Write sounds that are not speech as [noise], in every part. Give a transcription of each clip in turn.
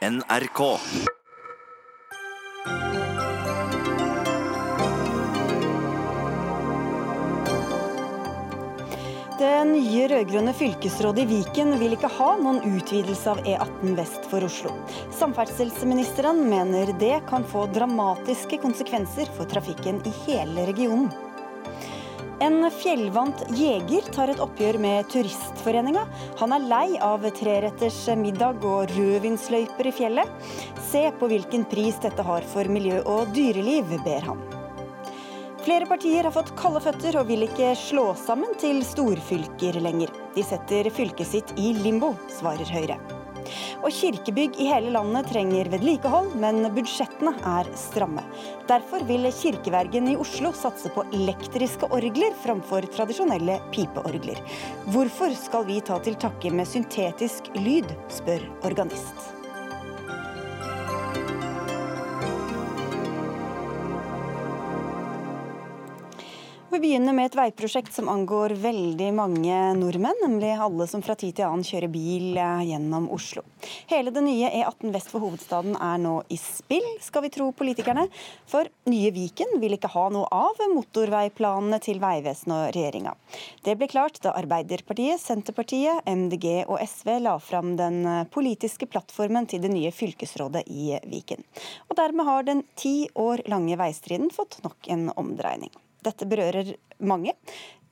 NRK. Det nye rød-grønne fylkesrådet i Viken vil ikke ha noen utvidelse av E18 vest for Oslo. Samferdselsministeren mener det kan få dramatiske konsekvenser for trafikken i hele regionen. En fjellvant jeger tar et oppgjør med Turistforeninga. Han er lei av treretters middag og rødvinsløyper i fjellet. Se på hvilken pris dette har for miljø og dyreliv, ber han. Flere partier har fått kalde føtter og vil ikke slå sammen til storfylker lenger. De setter fylket sitt i limbo, svarer Høyre. Og kirkebygg i hele landet trenger vedlikehold, men budsjettene er stramme. Derfor vil Kirkevergen i Oslo satse på elektriske orgler framfor tradisjonelle pipeorgler. Hvorfor skal vi ta til takke med syntetisk lyd, spør organist. Vi begynner med et veiprosjekt som angår veldig mange nordmenn, nemlig alle som fra tid til annen kjører bil eh, gjennom Oslo. Hele det nye E18 vest for hovedstaden er nå i spill, skal vi tro politikerne. For nye Viken vil ikke ha noe av motorveiplanene til Vegvesenet og regjeringa. Det ble klart da Arbeiderpartiet, Senterpartiet, MDG og SV la fram den politiske plattformen til det nye fylkesrådet i Viken. Og dermed har den ti år lange veistriden fått nok en omdreining. Dette berører mange.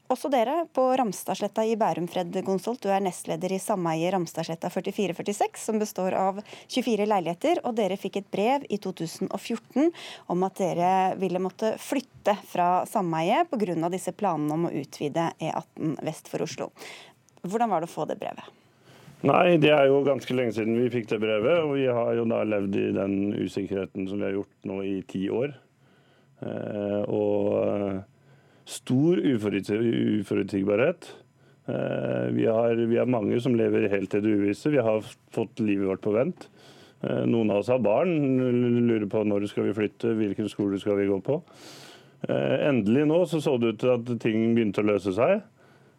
Også dere på Ramstadsletta i Bærum, Fred Gonsolt. Du er nestleder i sameiet Ramstadsletta 4446, som består av 24 leiligheter. Og dere fikk et brev i 2014 om at dere ville måtte flytte fra sameiet pga. disse planene om å utvide E18 vest for Oslo. Hvordan var det å få det brevet? Nei, det er jo ganske lenge siden vi fikk det brevet. Og vi har jo da levd i den usikkerheten som vi har gjort nå i ti år. Eh, og eh, stor uforutsigbarhet. Eh, vi vi har, mange som lever helt til det uvisse. Vi har fått livet vårt på vent. Noen av oss har barn, lurer på når skal vi flytte, hvilken skole skal vi gå på. Endelig nå så, så det ut til at ting begynte å løse seg.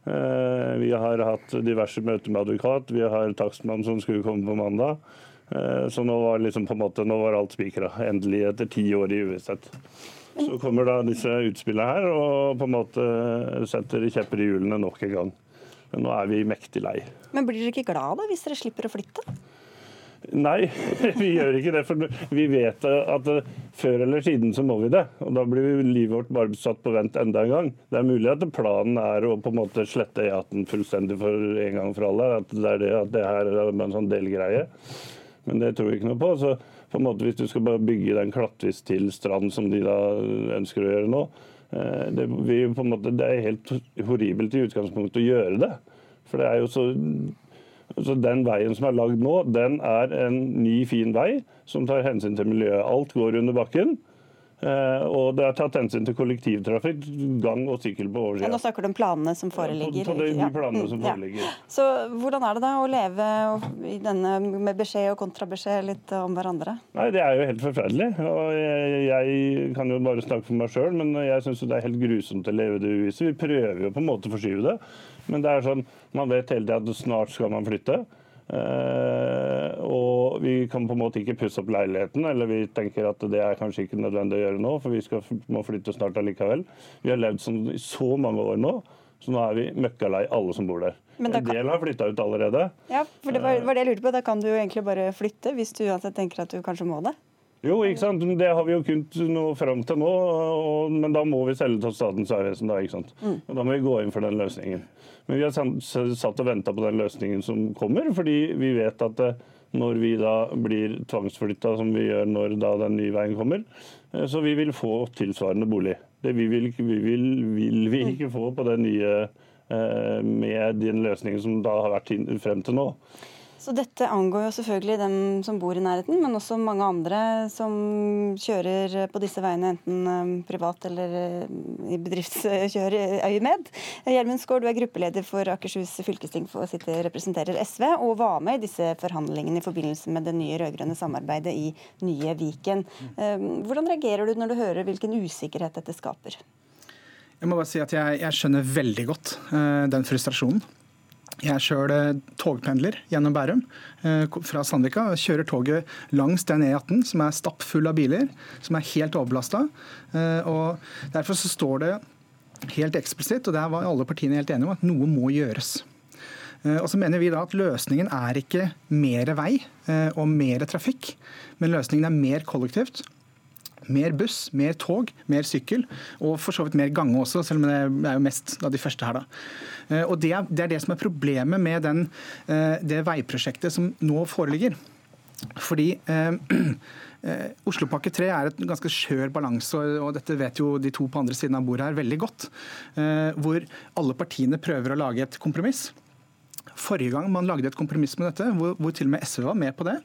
Vi har hatt diverse møter med advokat, vi har takstmann som skulle komme på mandag. Så nå var, liksom på en måte, nå var alt spikra, endelig etter ti år i uvisshet. Så kommer da disse utspillene her og på en måte setter kjepper i hjulene nok en gang. Men nå er vi mektig lei. Men blir dere ikke glad da, hvis dere slipper å flytte? Nei, [laughs] vi gjør ikke det. For vi vet at før eller siden så må vi det. Og da blir livet vårt bare satt på vent enda en gang. Det er mulig at planen er å på en måte slette E18 fullstendig for en gang for alle. At det er det, at det her er en sånn delgreie. Men det tror vi ikke noe på. Så på en måte hvis du skal bare bygge den klattvis til strand, som de da ønsker å gjøre nå, eh, det, måte, det er helt horribelt i utgangspunktet å gjøre det. For det er jo så så Den veien som er lagd nå, den er en ny, fin vei som tar hensyn til miljøet. Alt går under bakken. Eh, og det er tatt hensyn til kollektivtrafikk, gang og sykkel på oversida. Ja, nå snakker du om planene som foreligger. På, på de, de planene som foreligger. Ja. Så hvordan er det da å leve i denne med beskjed og kontrabeskjed litt om hverandre? Nei, Det er jo helt forferdelig. og Jeg, jeg kan jo bare snakke for meg sjøl, men jeg syns det er helt grusomt å leve det uviset. Vi prøver jo på en måte å forskyve det, men det er sånn, man vet hele tida at snart skal man flytte. Uh, og vi kan på en måte ikke pusse opp leiligheten, eller vi tenker at det er kanskje ikke nødvendig å gjøre nå, for vi skal, må flytte snart allikevel. Vi har levd sånn i så mange år nå, så nå er vi møkkalei alle som bor der. en kan... del har flytta ut allerede. Ja, for det var, var, det jeg lurte på. Da kan du egentlig bare flytte, hvis du uansett tenker at du kanskje må det? Jo, ikke sant? det har vi jo kunnet nå fram til nå, og, men da må vi selge til Statens vegvesen. Da, ikke sant? Mm. Og da må vi gå inn for den løsningen. Men vi har satt og venta på den løsningen som kommer, fordi vi vet at eh, når vi da blir tvangsflytta, som vi gjør når da den nye veien kommer, eh, så vi vil få tilsvarende bolig. Det vi vil, vi vil, vil vi ikke få på den nye eh, med den løsningen som da har vært frem til nå. Så dette angår jo selvfølgelig dem som bor i nærheten, men også mange andre som kjører på disse veiene, enten um, privat eller uh, i bedriftskjøreøyemed. Gjermund Skaar, du er gruppeleder for Akershus fylkesting for sitte representerer SV, og var med i disse forhandlingene i forbindelse med det nye rød-grønne samarbeidet i nye Viken. Um, hvordan reagerer du når du hører hvilken usikkerhet dette skaper? Jeg må bare si at jeg, jeg skjønner veldig godt uh, den frustrasjonen. Jeg er sjøl togpendler gjennom Bærum fra Sandvika. Kjører toget langs den E18 som er stappfull av biler, som er helt overbelasta. Derfor så står det helt eksplisitt, og der var alle partiene helt enige om, at noe må gjøres. Og så mener vi da at Løsningen er ikke mer vei og mer trafikk, men løsningen er mer kollektivt mer buss, mer tog, mer sykkel, og for så vidt mer gange også, selv om det er jo mest av de første her. da. Eh, og Det er det, er det som er problemet med den, eh, det veiprosjektet som nå foreligger. Fordi eh, [clears throat] eh, Oslopakke 3 er et ganske skjør balanse, og dette vet jo de to på andre siden av bordet her veldig godt. Eh, hvor alle partiene prøver å lage et kompromiss. Forrige gang man lagde et kompromiss med dette, hvor, hvor til og med SV var med på det,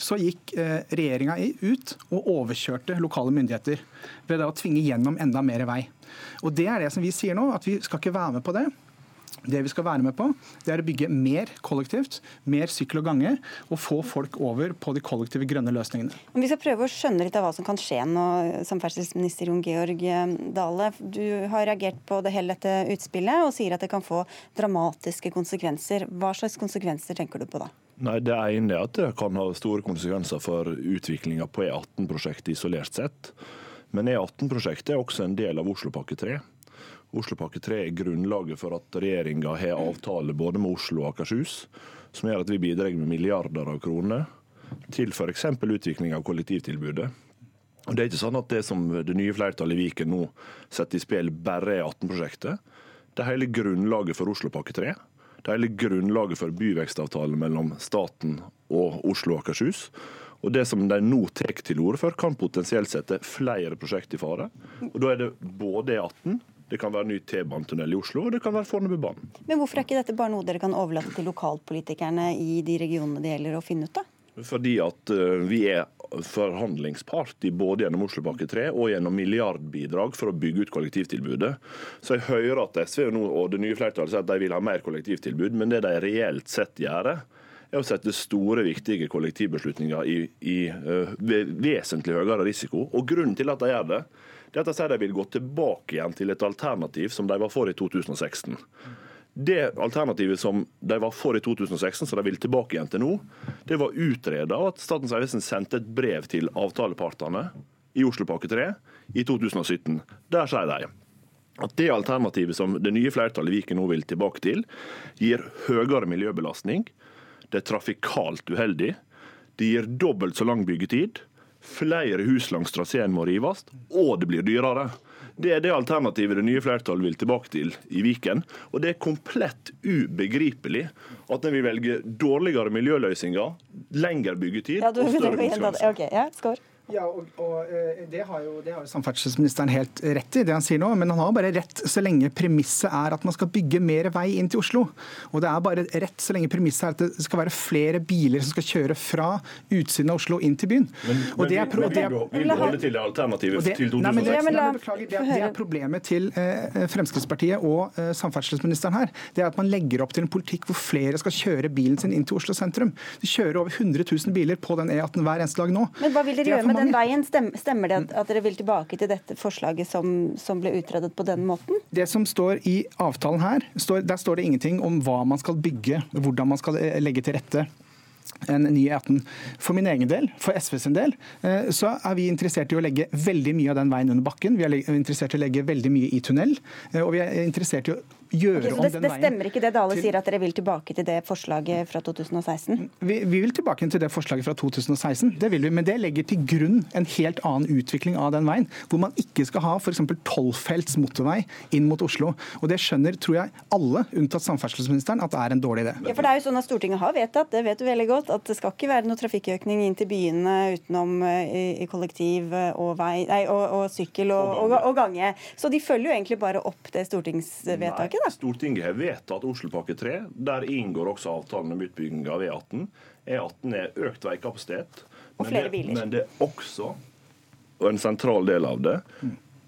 så gikk eh, regjeringa ut og overkjørte lokale myndigheter ved å tvinge gjennom enda mer vei. Og Det er det som vi sier nå, at vi skal ikke være med på det. Det vi skal være med på, det er å bygge mer kollektivt, mer sykkel og gange, og få folk over på de kollektive grønne løsningene. Om vi skal prøve å skjønne litt av hva som kan skje nå, samferdselsminister Jon Georg eh, Dale. Du har reagert på det hele dette utspillet og sier at det kan få dramatiske konsekvenser. Hva slags konsekvenser tenker du på da? Nei, Det ene er at det kan ha store konsekvenser for utviklinga på E18-prosjektet isolert sett. Men E18-prosjektet er også en del av Oslopakke 3. Oslopakke 3 er grunnlaget for at regjeringa har avtale både med Oslo og Akershus, som gjør at vi bidrar med milliarder av kroner til f.eks. utvikling av kollektivtilbudet. Og Det er ikke sånn at det som det nye flertallet i Viken nå setter i spill, bare er E18-prosjektet. Det er hele grunnlaget for Oslopakke 3. Det er hele grunnlaget for byvekstavtalen mellom staten og Oslo og Akershus. Og Det som de nå tar til orde for, kan potensielt sette flere prosjekt i fare. Og Da er det både E18, det kan være ny T-banetunnel i Oslo, og det kan være Fornebubanen. Men hvorfor er ikke dette bare noe dere kan overlate til lokalpolitikerne i de regionene det gjelder å finne ut av? Fordi at eh, vi er forhandlingspart både gjennom Oslopakke 3 og gjennom milliardbidrag for å bygge ut kollektivtilbudet. Så jeg hører at SV og det nye flertallet sier at de vil ha mer kollektivtilbud, men det de reelt sett gjør, er å sette store, viktige kollektivbeslutninger i, i uh, vesentlig høyere risiko. Og Grunnen til at de gjør det, det er at de sier de vil gå tilbake igjen til et alternativ som de var for i 2016. Det alternativet som de var for i 2016, som de vil tilbake igjen til nå, det var utreda at Statens vegvesen sendte et brev til avtalepartene i Oslopakke 3 i 2017. Der sier de at det alternativet som det nye flertallet i Viken nå vil tilbake til, gir høyere miljøbelastning, det er trafikalt uheldig, det gir dobbelt så lang byggetid, flere hus langs traseen må rives, og det blir dyrere. Det er det alternativet det nye flertallet vil tilbake til i Viken. Og det er komplett ubegripelig at en vil velge dårligere miljøløsninger, lengre byggetid ja, og større konsekvenser. Okay, ja, ja, og, og eh, det, har jo, det, har jo, samferdselsministeren helt rett i, det han sier nå. Men han har bare rett så lenge premisset er at man skal bygge mer vei inn til Oslo. Og det er bare rett så lenge premisset er at det skal være flere biler som skal kjøre fra utsiden av Oslo inn til byen. Men, og det er, men vil, du, vil du holde til det alternativet det, til 2016. Nei, det, nei, beklager, det, det, er problemet til eh, Fremskrittspartiet og eh, samferdselsministeren her. Det er at man legger opp til en politikk hvor flere skal kjøre bilen sin inn til Oslo sentrum. De kjører over 100 000 biler på den E18 hver eneste dag nå. Men hva vil dere gjøre med den veien, stemmer det at, dere vil tilbake til dette forslaget som, som, ble utredet på den måten? Det som står i avtalen her, står, der står det ingenting om hva man skal bygge, hvordan man skal eh, legge til rette en ny E18. For min egen del, for SV sin del, eh, så er vi interessert i å legge veldig mye av den veien under bakken. Vi er interessert i å legge veldig mye i tunnel. Eh, og vi er interessert i å gjøre okay, om det, den veien. Det stemmer ikke det Dale til... sier, at dere vil tilbake til det forslaget fra 2016? Vi, vi, vil tilbake til det forslaget fra 2016, det vil vi. Men det legger til grunn en helt annen utvikling av den veien. Hvor man ikke skal ha f.eks. tolvfelts motorvei inn mot Oslo. Og det skjønner, tror jeg, alle, unntatt samferdselsministeren, at det er en dårlig idé. Ja, for det er jo sånn at Stortinget har vedtatt, det vet du veldig godt, at det skal ikke være noe trafikkøkning inn til byene utenom eh, i, kollektiv eh, og, vei, nei, og, og sykkel og, og, og, gange. Så de følger jo egentlig bare opp det stortingsvedtaket? Da? Stortinget har vedtatt Oslopakke 3. Der inngår også avtalen om utbygging av E18. E18 er økt veikapasitet. Og flere biler. Men det er også, og en sentral del av det,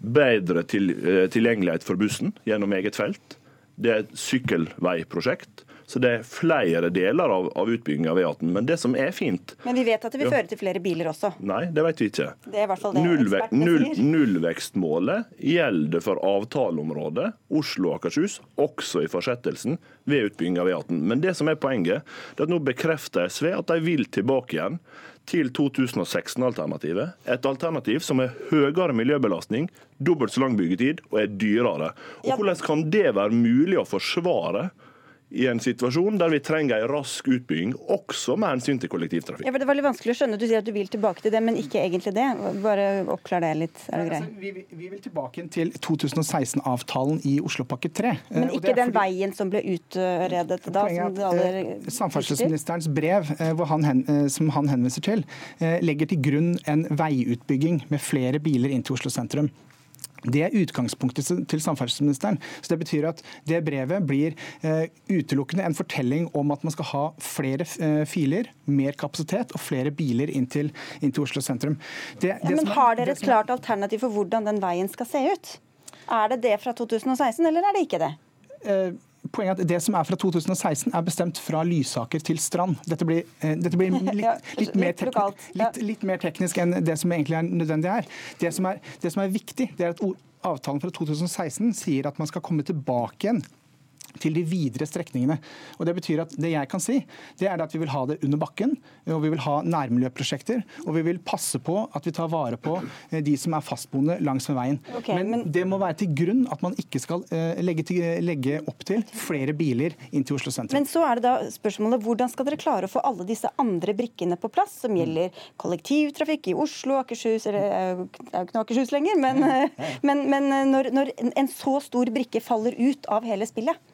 bedre til, eh, tilgjengelighet for bussen gjennom eget felt. Det er et sykkelveiprosjekt Så det er flere deler av, av utbygginga av E18. Men det som er fint Men vi vet at det vil føre til flere biler også. Nei, det vet vi ikke. Det er i hvert fall det Nullve null nullvekstmålet gjelder for avtaleområdet Oslo og Akershus, også i fortsettelsen ved utbygging av E18. Men det som er poenget, det er at nå bekrefter SV at de vil tilbake igjen til 2016-alternativet. Et alternativ som er høyere miljøbelastning, dobbelt så lang byggetid og er dyrere. Og. Hvordan kan det være mulig å forsvare i en situasjon der vi trenger en rask utbygging, også med hensyn til kollektivtrafikk? Ja, for Det var litt vanskelig å skjønne. Du sier at du vil tilbake til det, men ikke egentlig det. Bare oppklar det litt, er det greit? Altså, vi, vi vil tilbake til 2016-avtalen i Oslopakke 3. Men Eh, det ikke den fordi- veien som ble utredet da? Som det aller eh, Samferdselsministerens brev eh, hvor han hen, som han henviser til, legger til grunn en veiutbygging med flere biler inn til Oslo sentrum. Det er utgangspunktet til- samferdselsministeren. Så Det betyr at det brevet blir eh, utelukkende en fortelling om at man skal ha flere eh, filer, mer kapasitet og flere biler inn til, inn til Oslo sentrum. Det, Ja, det men er- har dere et klart alternativ for hvordan den veien skal se ut? Er det det fra 2016, eller er det ikke det? Eh, Poenget er at Det som er fra 2016, er bestemt fra Lysaker til Strand. Dette blir, eh, dette blir [laughs] litt, litt, mer litt tek litt, litt mer teknisk enn det som egentlig er nødvendig her. Det som er, det som er viktig, det er at avtalen fra 2016 sier at man skal komme tilbake igjen til de videre strekningene. Og Det betyr at det jeg kan si, det er at vi vil ha det under bakken, og vi vil ha nærmiljøprosjekter, og vi vil passe på at vi tar vare på eh, de som er fastboende langs med veien. Okay, men, men- det må være til grunn at man ikke skal eh, legge, til, legge opp til flere biler inn til Oslo sentrum. Men så er det da spørsmålet hvordan skal dere klare å få alle disse andre brikkene på plass, som gjelder kollektivtrafikk i Oslo, Akershus eller er er jo ikke Akershus lenger, men, eh, [laughs] men, men når, når en så stor brikke faller ut av hele spillet?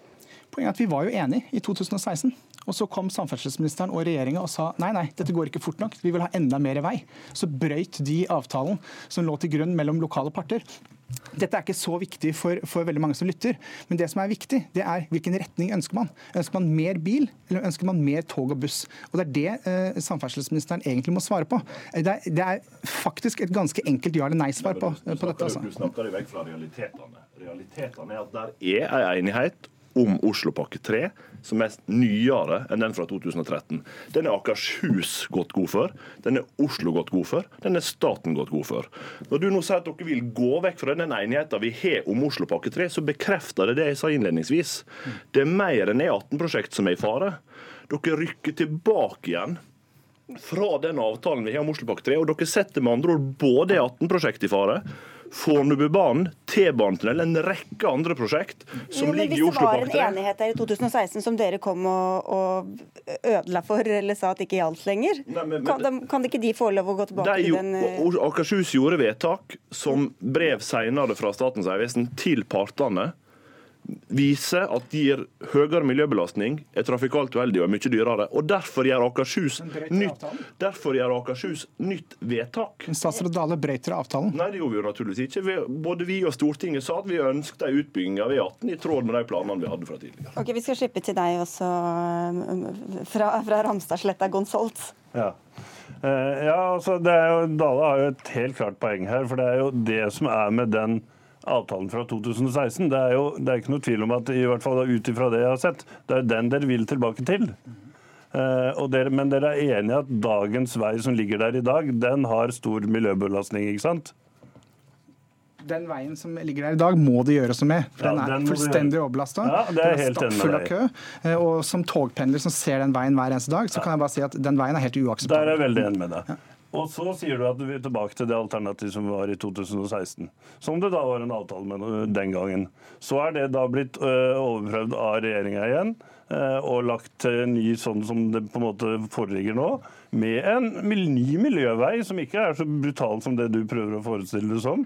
Poenget er at Vi var jo enige i 2016. Og Så kom samferdselsministeren og regjeringa og sa nei, nei, dette går ikke fort nok, vi vil ha enda mer vei. Så brøyt de avtalen som lå til grunn mellom lokale parter. Dette er ikke så viktig for, for veldig mange som lytter, men det som er viktig, det er hvilken retning ønsker man. Ønsker man mer bil, eller ønsker man mer tog og buss? Og Det er det eh, samferdselsministeren egentlig må svare på. Det er, det er faktisk et ganske enkelt ja- eller nei-svar på, på dette. Altså. Du snakker deg vekk fra realitetene. Realitetene er at der er en enighet om Oslopakke 3 som er nyere enn den fra 2013. Den er Akershus gått god for, den er Oslo gått god for, den er staten gått god for. Når du nå sier at dere vil gå vekk fra den enigheten vi har om Oslopakke 3, så bekrefter det det jeg sa innledningsvis. Det er mer enn E18-prosjekt som er i fare. Dere rykker tilbake igjen fra den avtalen vi har om Oslopakke 3, og dere setter med andre ord både E18-prosjektet i fare, Fornebubanen, T-banetunnel, en rekke andre prosjekt som Jo, ligger i Hvis det var en enighet der i 2016 som dere kom og, og ødela for, eller sa at ikke gjaldt lenger, Nei, men- kan, da, kan ikke de få lov å gå tilbake til den eh, Akershus gjorde vedtak som brev senere fra Statens vegvesen til partene viser at de gir høyere miljøbelastning, er trafikalt uheldig og er mye dyrere. Og Derfor gjør Akershus nytt, derfor gjør Akershus nytt vedtak. Men Statsråd Dale brøyter avtalen. Nei, det gjorde vi jo naturligvis ikke. Vi, både vi og Stortinget sa at vi ønsket en utbygging av E18 i tråd med de planene vi hadde fra tidligere. Ok, Vi skal slippe til deg også, eh, fra, fra Ramstadsletta Gonsolt. Ja. Eh, ja, altså det er jo, Dale har jo et helt klart poeng her. For det er jo det som er med den avtalen fra 2016. Det er jo det er ikke noe tvil om at i hvert fall ut ifra det jeg har sett, det er den dere vil tilbake til. Uh, dere, men dere er enige at dagens vei som ligger der i dag, den har stor miljøbelastning, ikke sant? Den veien som ligger der i dag, må det gjøres noe med. For Ja, den er fullstendig overbelasta. Ja, det er enig med stappfull av kø. Eh, Og som togpendler som ser den veien hver eneste dag, så kan jeg bare si at den veien er helt Der er jeg veldig enig med deg. Og så sier du at du vil tilbake til det alternativet som var i 2016. Som det da var en avtale med den gangen. Så er det da blitt øh, overprøvd av regjeringa igjen. øh, Og lagt ny sånn som det på en måte foreligger nå. Med en ny miljøvei som ikke er så brutal som det du prøver å forestille det som.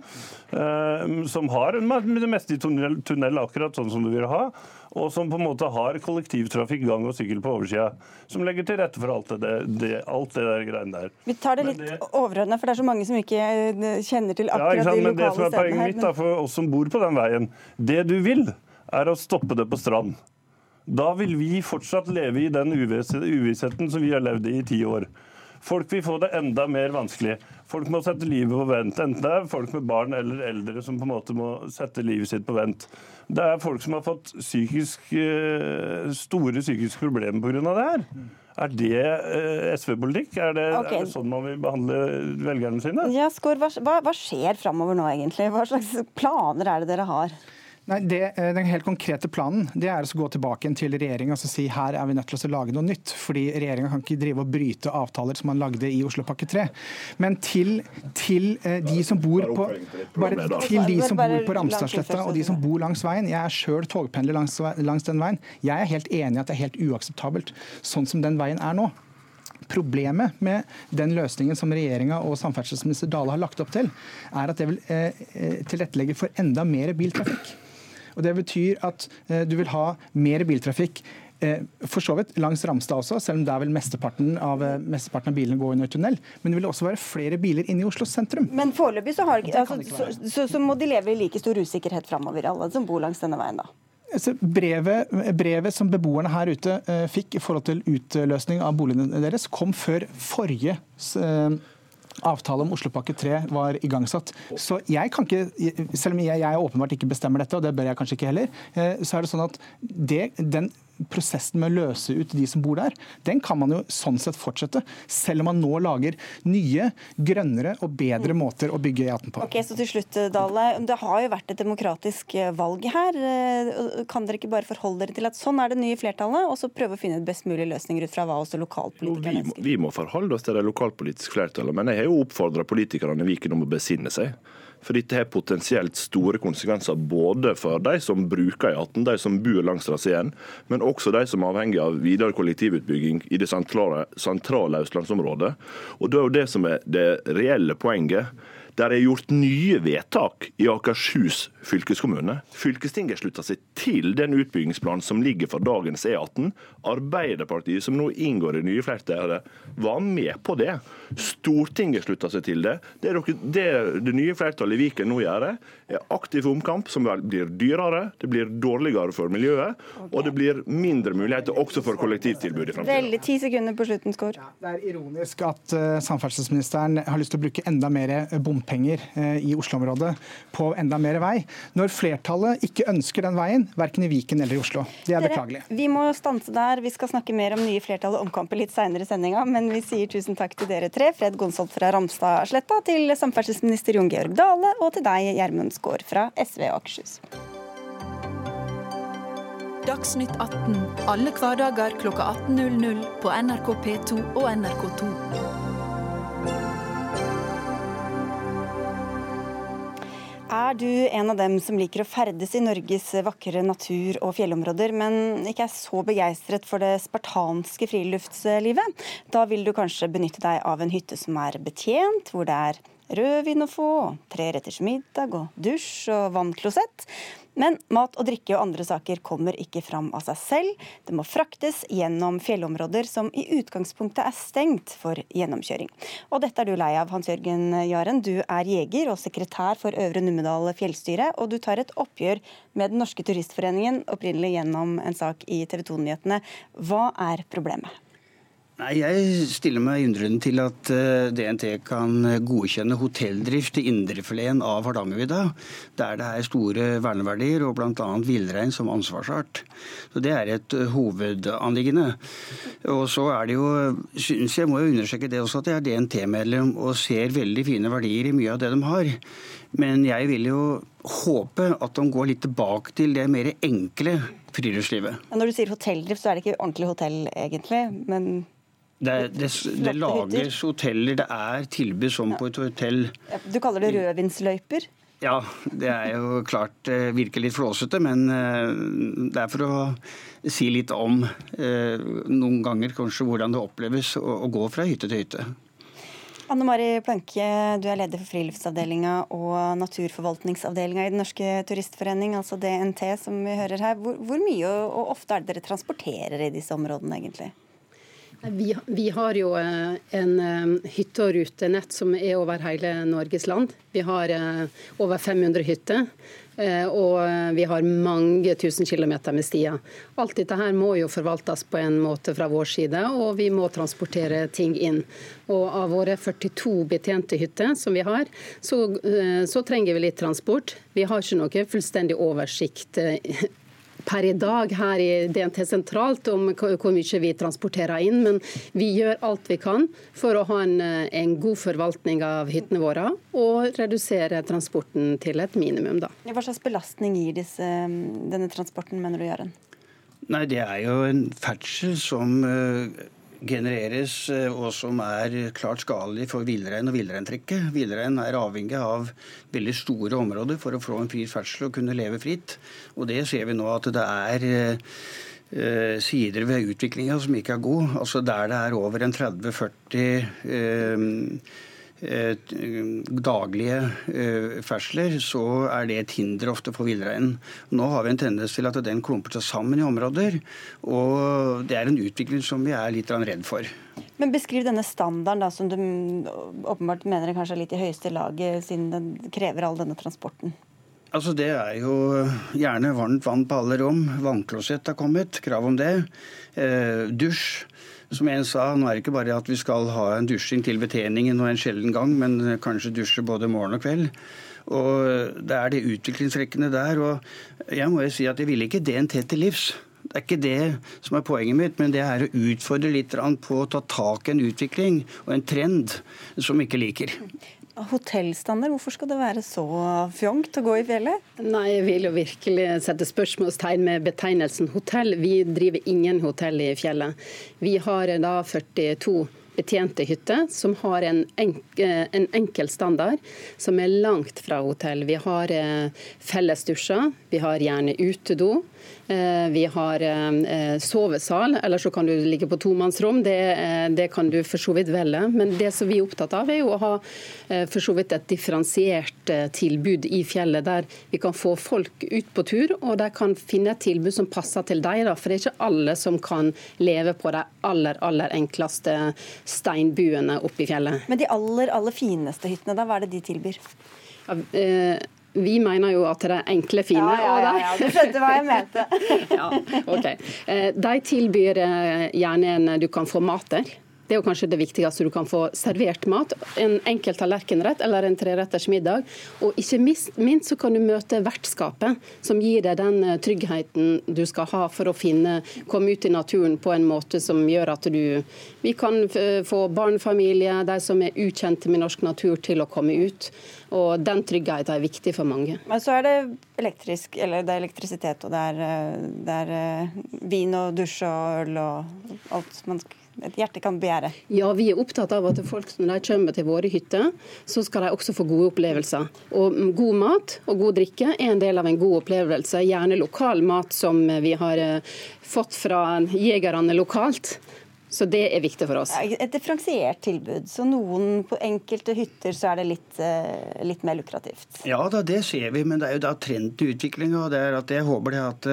øh, Som har det meste i tunnel, tunnel akkurat sånn som du vil ha. Og som på en måte har kollektivtrafikk, gang og sykkel på oversida. Som legger til rette for alt det, det, alt det der greiene der. Vi tar det Men litt det- for det er så mange som ikke eh, kjenner til akkurat Ja, akkurat ikke sant? de Men det som er poenget her. mitt da, for oss som bor på den veien, det du vil, er å stoppe det på Strand. Da vil vi fortsatt leve i den uvissheten som vi har levd i i ti år. Folk vil få det enda mer vanskelig. Folk må sette livet på vent. Enten det er folk med barn eller eldre som på en måte må sette livet sitt på vent. Det er folk som har fått psykisk, eh, store psykiske problemer pga. det her. Er det eh, SV-politikk? Er, okay. er, det sånn man vil behandle velgerne sine? Ja, Skår, hva, hva skjer framover nå, egentlig? Hva slags planer er det dere har? Nei, det, eh, Den helt konkrete planen det er å gå tilbake til regjeringa og si her er vi nødt til å lage noe nytt. fordi Regjeringa kan ikke drive og bryte avtaler som man lagde i Oslopakke 3. Men til, til eh, de som bor på bare til de som bor på Ramstadsletta og de som bor langs veien. Jeg er sjøl togpendler langs, langs den veien. Jeg er helt enig i at det er helt uakseptabelt sånn som den veien er nå. Problemet med den løsningen som regjeringa og samferdselsminister Dale har lagt opp til, er at det vil eh, eh tilrettelegge for enda mer biltrafikk. Og Det betyr at eh, du vil ha mer biltrafikk eh, for så vidt langs Ramstad også, selv om der vil mesteparten av, eh, mesteparten av bilene gå under tunnel. Men det vil også være flere biler inne i Oslo sentrum. Men foreløpig så, altså, så, så, så, må de leve i like stor usikkerhet framover, alle som bor langs denne veien, da? Altså, brevet, brevet, som beboerne her ute fikk i forhold til utløsning av boligene deres, kom før forrige uh, avtale om Oslopakke 3 var igangsatt. Så jeg kan ikke, Selv om jeg, jeg åpenbart ikke bestemmer dette, og det bør jeg kanskje ikke heller, eh, så er det sånn at det, den prosessen med å løse ut de som bor der, den kan man jo sånn sett fortsette. Selv om man nå lager nye, grønnere og bedre måter å bygge E18 på. Ok, så til slutt, Dale. Det har jo vært et demokratisk eh, valg her. Eh, kan dere ikke bare forholde dere til at sånn er det nye flertallet, og så prøve å finne et best mulig løsninger ut fra hva også lokalpolitikerne ønsker? Vi, vi må forholde oss til det lokalpolitiske flertallet, men jeg har jo oppfordra politikerne i Viken om å besinne seg. For dette har potensielt store konsekvenser både for de som bruker E18, de som bor langs traseen, men også de som er avhengig av videre kollektivutbygging i det sentrale, sentrale østlandsområdet. Og Det er jo det som er det reelle poenget. Der er gjort nye vedtak i Akershus fylkeskommune. Fylkestinget slutta seg til den utbyggingsplanen som ligger for dagens E18. Arbeiderpartiet, som nå inngår i nye flertallet, var med på det. Stortinget slutta seg til det. Det, det, det nye flertallet i Viken nå gjør, er aktiv omkamp som blir dyrere, det blir dårligere for miljøet, okay. og det blir mindre muligheter også for kollektivtilbud i framtiden. Veldig ti sekunder på slutten, Skår. Ja, det er ironisk at uh, samferdselsministeren har lyst til å bruke enda mer bompenger uh, i Oslo-området på enda mer vei, når flertallet ikke ønsker den veien, verken i Viken eller i Oslo. Det er Dere, beklagelig. Vi må stanse der. Vi skal snakke mer om nye flertall og omkamper litt seinere i sendinga, men vi sier tusen takk til dere tre. Fred Gonsolt fra Ramstadsletta, til samferdselsminister Jon Georg Dale og til deg, Gjermund Skaar fra SV og Akershus. Dagsnytt 18 alle hverdager kl 18.00 på NRK P2 og NRK2. Er du en av dem som liker å ferdes i Norges vakre natur- og fjellområder, men ikke er så begeistret for det spartanske friluftslivet? Da vil du kanskje benytte deg av en hytte som er betjent, hvor det er rødvin å få, tre retters middag og dusj og vannklosett. Men mat og drikke og andre saker kommer ikke fram av seg selv. Det må fraktes gjennom fjellområder som i utgangspunktet er stengt for gjennomkjøring. Og dette er du lei av, Hans Jørgen Jaren. Du er jeger og sekretær for Øvre Numedal fjellstyre, og du tar et oppgjør med Den norske turistforeningen, opprinnelig gjennom en sak i TV 2-nyhetene. Hva er problemet? Nei, Jeg stiller meg undrende til at eh, DNT kan godkjenne hotelldrift i indrefileten av Hardangervidda, der det er store verneverdier og bl.a. villrein som ansvarsart. Så Det er et eh, hovedanliggende. Og så er det jo, synes jeg må jo understreke det også, at jeg er DNT-medlem og ser veldig fine verdier i mye av det de har. Men jeg vil jo håpe at de går litt tilbake til det mer enkle friluftslivet. Når du sier hotelldrift, så er det ikke ordentlig hotell egentlig, men det, det, det lages hoteller, det er tilbud som på et hotell. Du kaller det rødvinsløyper? Ja, det er jo klart eh, virker litt flåsete, men eh, det er for å si litt om eh, noen ganger kanskje hvordan det oppleves å, å gå fra hytte til hytte. Anne Mari Planke, du er leder for friluftsavdelinga og naturforvaltningsavdelinga i Den norske turistforening, altså DNT, som vi hører her. Hvor, hvor mye og ofte er det dere transporterer i disse områdene, egentlig? Vi, vi, har jo eh, en eh, hytte- og rutenett som er over hele Norges land. Vi har eh, over 500 hytter. Og vi har mange tusen kilometer med stier. Alt dette her må jo forvaltes på en måte fra vår side, og vi må transportere ting inn. Og av våre 42 betjente hytter som vi har, så, så trenger vi litt transport. Vi har ikke noe fullstendig oversikt per i dag her i DNT sentralt om hvor mye vi transporterer inn, men vi gjør alt vi kan for å ha en, en god forvaltning av hyttene våre og redusere transporten til et minimum. Da. Hva slags belastning gir disse, denne transporten, mener du, Jaren? Nei, Det er jo en ferdsel som uh genereres, eh, og som er klart skadelig for villrein og villreintrekket. Villrein er avhengig av veldig store områder for å få en fri ferdsel og kunne leve fritt. Og det ser vi nå at det er eh, sider ved utviklinga som ikke er god. Altså Der det er over en 30-40 eh, Eh, daglige ferdsler, fersler, så er det et hinder ofte for villreinen. Nå har vi en tendens til at den klumper seg sammen i områder, og det er en utvikling som vi er litt redd for. Men Beskriv denne standarden, da, som du åpenbart mener er kanskje litt i høyeste laget, siden den krever all denne transporten. Altså Det er jo gjerne varmt vann på alle rom. Vannklosett har kommet, krav om det. Eh, dusj. Som en sa, nå er det ikke bare at vi skal ha en dusjing til betjeningen og en sjelden gang, men kanskje dusje både morgen og kveld. Og Det er de utviklingsrekkene der. og Jeg må jo si at jeg ville ikke DNT til livs. Det er ikke det som er poenget mitt, men det er å utfordre litt på å ta tak i en utvikling og en trend som vi ikke liker. Hotellstandard, hvorfor skal det være så fjongt å gå i fjellet? Nei, Jeg vil jo virkelig sette spørsmålstegn med betegnelsen hotell. Vi driver ingen hotell i fjellet. Vi har da 42 betjente hytter som har en, enk en enkel standard som er langt fra hotell. Vi har fellesdusjer, vi har gjerne utedo. Eh, vi har eh, sovesal, eller så kan du ligge på tomannsrom. Det, eh, det kan du for så vidt velge. Men det som vi er opptatt av, er jo å ha for så vidt et differensiert tilbud i fjellet, der vi kan få folk ut på tur, og de kan finne et tilbud som passer til deg. For det er ikke alle som kan leve på de aller, aller enkleste steinbuene oppe i fjellet. Men de aller, aller fineste hyttene, da, hva er det de tilbyr? Ja, eh, vi mener jo at det er enkle, fine. Ja, ja, ja, du skjønte hva jeg mente. [laughs] ja, ok. Eh, de tilbyr eh, gjerne en Du kan få mat der. Det er jo kanskje det viktigste. Du kan få servert mat. En enkelt tallerkenrett eller en treretters middag. Og ikke minst så kan du møte vertskapet, som gir deg den eh, tryggheten du skal ha for å finne, komme ut i naturen på en måte som gjør at du Vi kan få barnefamilier, de som er ukjente med norsk natur, til å komme ut. Og den tryggheten er viktig for mange. Men så er det elektrisk, eller det er elektrisitet, og det er, eh, det er eh, vin og dusj og øl og alt man skal et hjerte kan begjære? Ja, vi er opptatt av at folk når de kommer til våre hytter, så skal de også få gode opplevelser. Og God mat og god drikke er en del av en god opplevelse. Gjerne lokal mat som vi har eh, fått fra jegerne lokalt. Så det er viktig for oss. Et differensiert tilbud. Så noen på enkelte hytter så er det litt, eh, litt, mer lukrativt. Ja da, det ser vi, men det er jo da trend i utviklinga. Og det er at jeg håper det at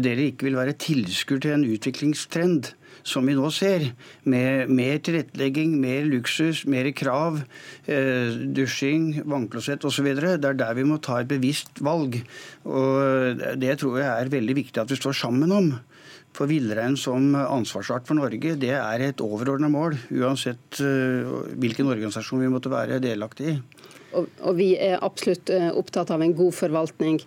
dere ikke vil være tilskuer til en utviklingstrend som vi nå ser, med mer tilrettelegging, mer luksus, mer krav, eh, dusjing, vannklosett osv. Det er der vi må ta et bevisst valg. Og Det tror jeg er veldig viktig at vi står sammen om. For villrein som ansvarsart for Norge, det er et overordna mål, uansett eh, hvilken organisasjon vi måtte være delaktig i. Og, og, vi er absolutt eh, opptatt av en god forvaltning.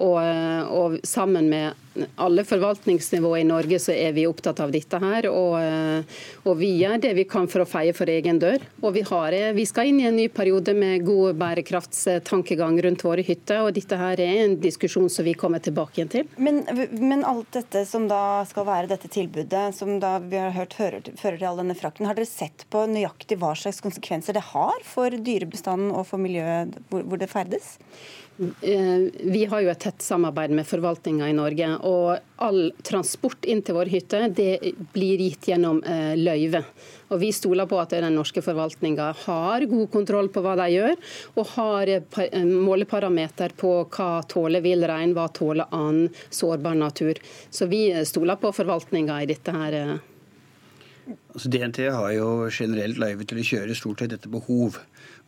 Og, eh, og sammen med alle forvaltningsnivåer i Norge så er vi opptatt av dette her. Og, eh, og, vi gjør det vi kan for å feie for egen dør. Og vi, har, eh, vi, skal inn i en ny periode med god bærekraftstankegang rundt våre hytter. Og dette her er en diskusjon som vi kommer tilbake igjen til. Men, men alt dette som da skal være dette tilbudet, som da vi har hørt fører, fører til all denne frakten, har dere sett på nøyaktig hva slags konsekvenser det har for dyrebestanden og for miljøet hvor, hvor det ferdes? Eh, vi har jo et tett samarbeid med forvaltninga i Norge. og All transport inn til våre hytter det blir gitt gjennom eh, løyve. Og Vi stoler på at den norske forvaltninga har god kontroll på hva de gjør, og har eh, måleparameter på hva tåler villrein, hva tåler annen sårbar natur. Så vi stoler på forvaltninga i dette her Altså DNT har jo generelt løyve til å kjøre stort sett etter behov.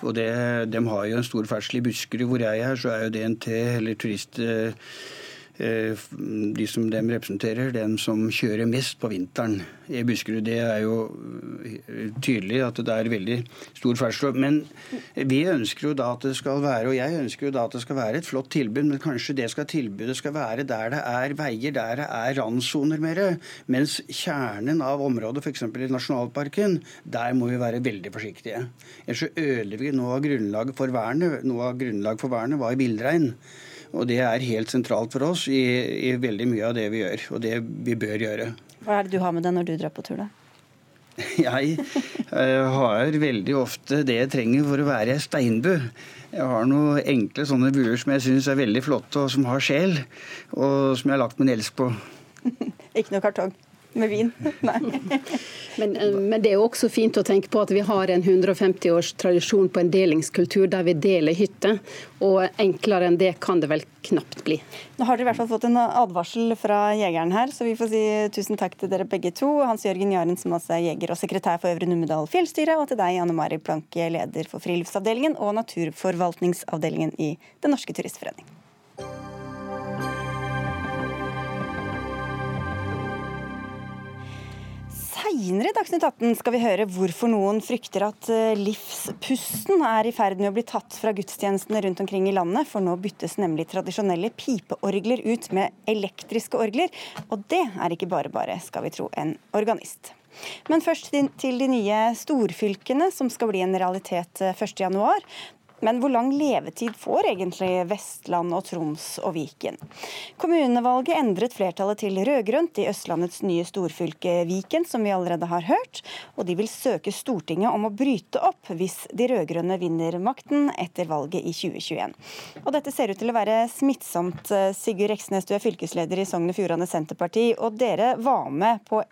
Og det, de har jo en stor ferdsel i Buskerud. Hvor jeg er, så er jo DNT, eller turist Eh, de som dem representerer, den som kjører mest på vinteren i Buskerud. Det er jo eh, tydelig at det er veldig stor ferdsel. Men vi ønsker jo da at det skal være, og jeg ønsker jo da at det skal være et flott tilbud, men kanskje det skal tilbudet skal være der det er veier, der det er randsoner mer. Mens kjernen av området, f.eks. i nasjonalparken, der må vi være veldig forsiktige. Ellers så ødelegger vi noe av grunnlaget for vernet. Noe av grunnlaget for vernet var i villrein. Og det er helt sentralt for oss i, i, veldig mye av det vi gjør, og det vi bør gjøre. Hva er det du har med deg når du drar på tur, da? [laughs] Jeg har veldig ofte det jeg trenger for å være steinbu. Jeg har noen enkle sånne buer som jeg syns er veldig flotte, og som har sjel. Og som jeg har lagt min elsk på. [laughs] Ikke noe kartong? Med vin. [laughs] men, eh, men, det er jo også fint å tenke på at vi har en 150 års tradisjon på en delingskultur der vi deler hytter. Og enklere enn det kan det vel knapt bli. Nå har dere i hvert fall fått en advarsel fra jegeren her, så vi får si tusen takk til dere begge to. Hans Jørgen Jaren som også er jeger og sekretær for Øvre Numedal fjellstyre, og til deg, Anne Mari Planke, leder for friluftsavdelingen og naturforvaltningsavdelingen i Den norske turistforening. Seinere i Dagsnytt 18 skal vi høre hvorfor noen frykter at eh, livspusten er i ferd med å bli tatt fra gudstjenestene rundt omkring i landet, for nå byttes nemlig tradisjonelle pipeorgler ut med elektriske orgler. Og det er ikke bare bare, skal vi tro en organist. Men først til de nye storfylkene, som skal bli en realitet 1.1. Men hvor lang levetid får egentlig Vestland og Troms og Viken? Kommunevalget endret flertallet til rød-grønt i Østlandets nye storfylke Viken, som vi allerede har hørt. Og de vil søke Stortinget om å bryte opp hvis de rød-grønne vinner makten etter valget i 2021. Og dette ser ut til å være smittsomt. Sigurd Reksnes, du er fylkesleder i Sogn og Fjordane Senterparti, og dere var med på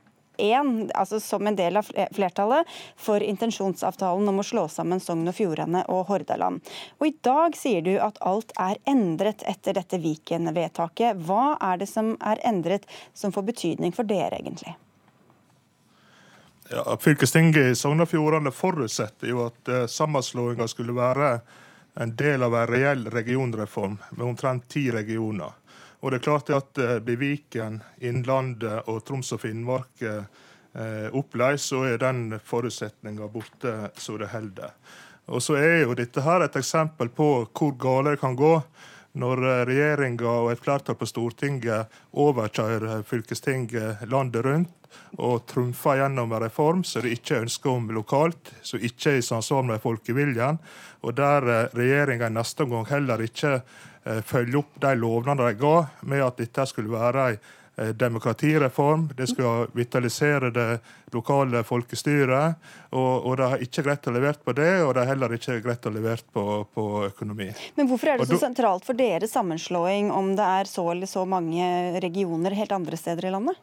én, altså som en del av flertallet, for intensjonsavtalen om å slå sammen Sogn og Fjordane og Hordaland. Og I dag sier du at alt er endret etter dette Viken-vedtaket. Hva er det som er endret som får betydning for dere, egentlig? Ja, Fylkestinget i Sogn og Fjordane forutsetter jo at uh, sammenslåinga skulle være en del av en reell regionreform med omtrent ti regioner. Og det er klart at uh, blir Viken, Innlandet og Troms og Finnmark oppleis, så er den forutsetninga borte så det holder. Og så er jo dette her et eksempel på hvor gale det kan gå når regjeringa og et flertall på Stortinget overkjører fylkestinget landet rundt og trumfer gjennom en reform som de ikke ønsker om lokalt, som ikke er i samsvar med folkeviljen, og der regjeringa neste omgang heller ikke Eh, følge opp de lovnadene de ga med at dette skulle være en eh, demokratireform. Det skulle vitalisere det lokale folkestyret. Og, og de har ikke greit å levere på det, og de har heller ikke greit å levere på, på, økonomi. Men hvorfor er det så sentralt for dere sammenslåing om det er så eller så mange regioner helt andre steder i landet?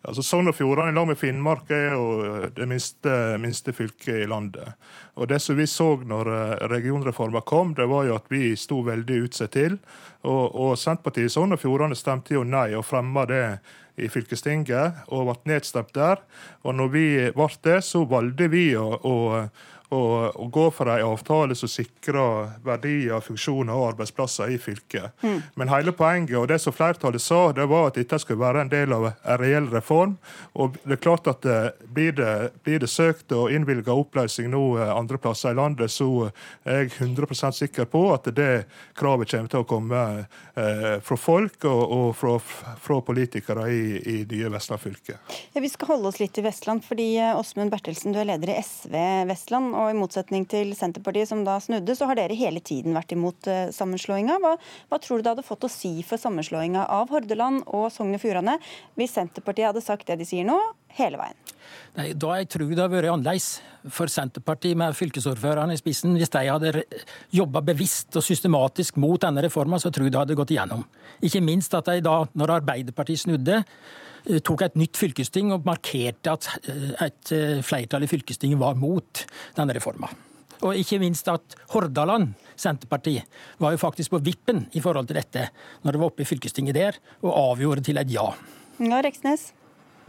Altså Sogn og Fjordane lag med Finnmark er jo det minste, minste, fylket i landet. Og Det som vi så når eh, regionreformen kom, det var jo at vi sto veldig utsatt til. Og, og Senterpartiet i Sogn og Fjordane stemte jo nei og fremma det i fylkestinget, og ble nedstemt der. Og når vi ble det, så valgte vi å, å og gå for en avtale som sikrer verdier, funksjoner og arbeidsplasser i fylket. Mm. Men hele poenget og det som flertallet sa, det var at dette skulle være en del av en reell reform. Og det er klart at det, eh, blir, det, blir, det, søkt og innvilga oppløsning nå eh, andre plasser i landet, så er jeg 100% sikker på at det kravet kommer til å komme eh, fra folk og, og fra, fra, politikere i, i nye Vestland fylke. Ja, vi skal holde oss litt i Vestland, fordi eh, Åsmund Bertelsen, du er leder i SV Vestland og i motsetning til Senterpartiet, som da snudde, så har dere hele tiden vært imot uh, sammenslåinga. Hva, hva, tror du det hadde fått å si for sammenslåinga av Hordaland og Sogn og Fjordane hvis Senterpartiet hadde sagt det de sier nå, hele veien? Nei, da jeg tror det hadde vært annerledes for Senterpartiet med fylkesordførerne i spissen. Hvis de hadde jobba bevisst og systematisk mot denne reforma, så tror jeg det hadde gått igjennom. Ikke minst at de da, når Arbeiderpartiet snudde, Eh, tok et nytt fylkesting og markerte at eh, et eh, flertall i fylkestinget var mot denne reforma. Og ikke minst at Hordaland Senterparti var jo faktisk på vippen i forhold til dette når det var oppe i fylkestinget der, og avgjorde til et ja. Ja, Reksnes?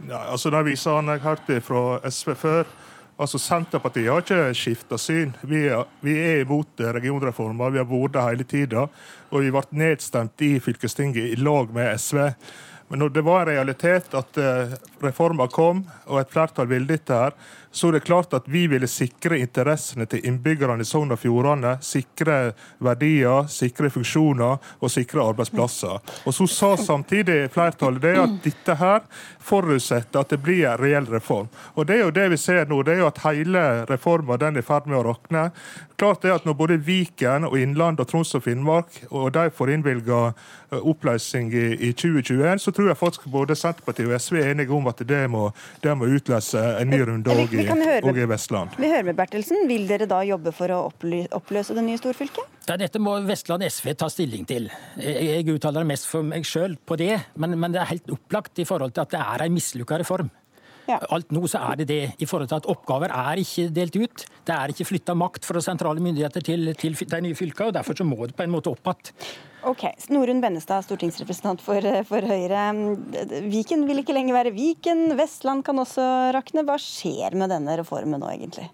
Ja, altså De visene jeg hørte fra SV før, altså Senterpartiet har ikke skifta syn. Vi er, vi er imot regionreformer. Vi har vært det hele tida. Og vi ble nedstemt i fylkestinget i lag med SV. Men når det var en realitet at reforma kom, og et flertall ville dette her, så er det klart at vi ville sikre interessene til innbyggerne i Sogn og Fjordane. Sikre verdier, sikre funksjoner og sikre arbeidsplasser. Og Så sa samtidig flertallet det at dette her forutsetter at det blir en reell reform. Og Det er jo det vi ser nå. det er jo at Hele reformen den er i ferd med å rakne. Klart det at Når både Viken, og Innlandet og Troms og Finnmark og de får innvilga eh, oppløsning i, i 2021, så tror jeg faktisk både Senterpartiet og SV er enige om at det må, det må utløse en ny runde òg i, i, Vestland. Vi hører med Bertelsen. Vil dere da jobbe for å oppløse det nye storfylket? Ja, dette må Vestland SV ta stilling til. Jeg uttaler mest for meg sjøl på det, men, men, det er helt opplagt i forhold til at det er en mislykka reform. Ja. Alt nå så er det det, i forhold til at oppgaver er ikke delt ut. Det er ikke flytta makt fra sentrale myndigheter til, til de nye fylkene, og derfor så må det på en måte opp igjen. Ok, Norunn Bennestad, stortingsrepresentant for, for, Høyre. Viken vil ikke lenger være Viken. Vestland kan også rakne. Hva skjer med denne reformen nå, egentlig?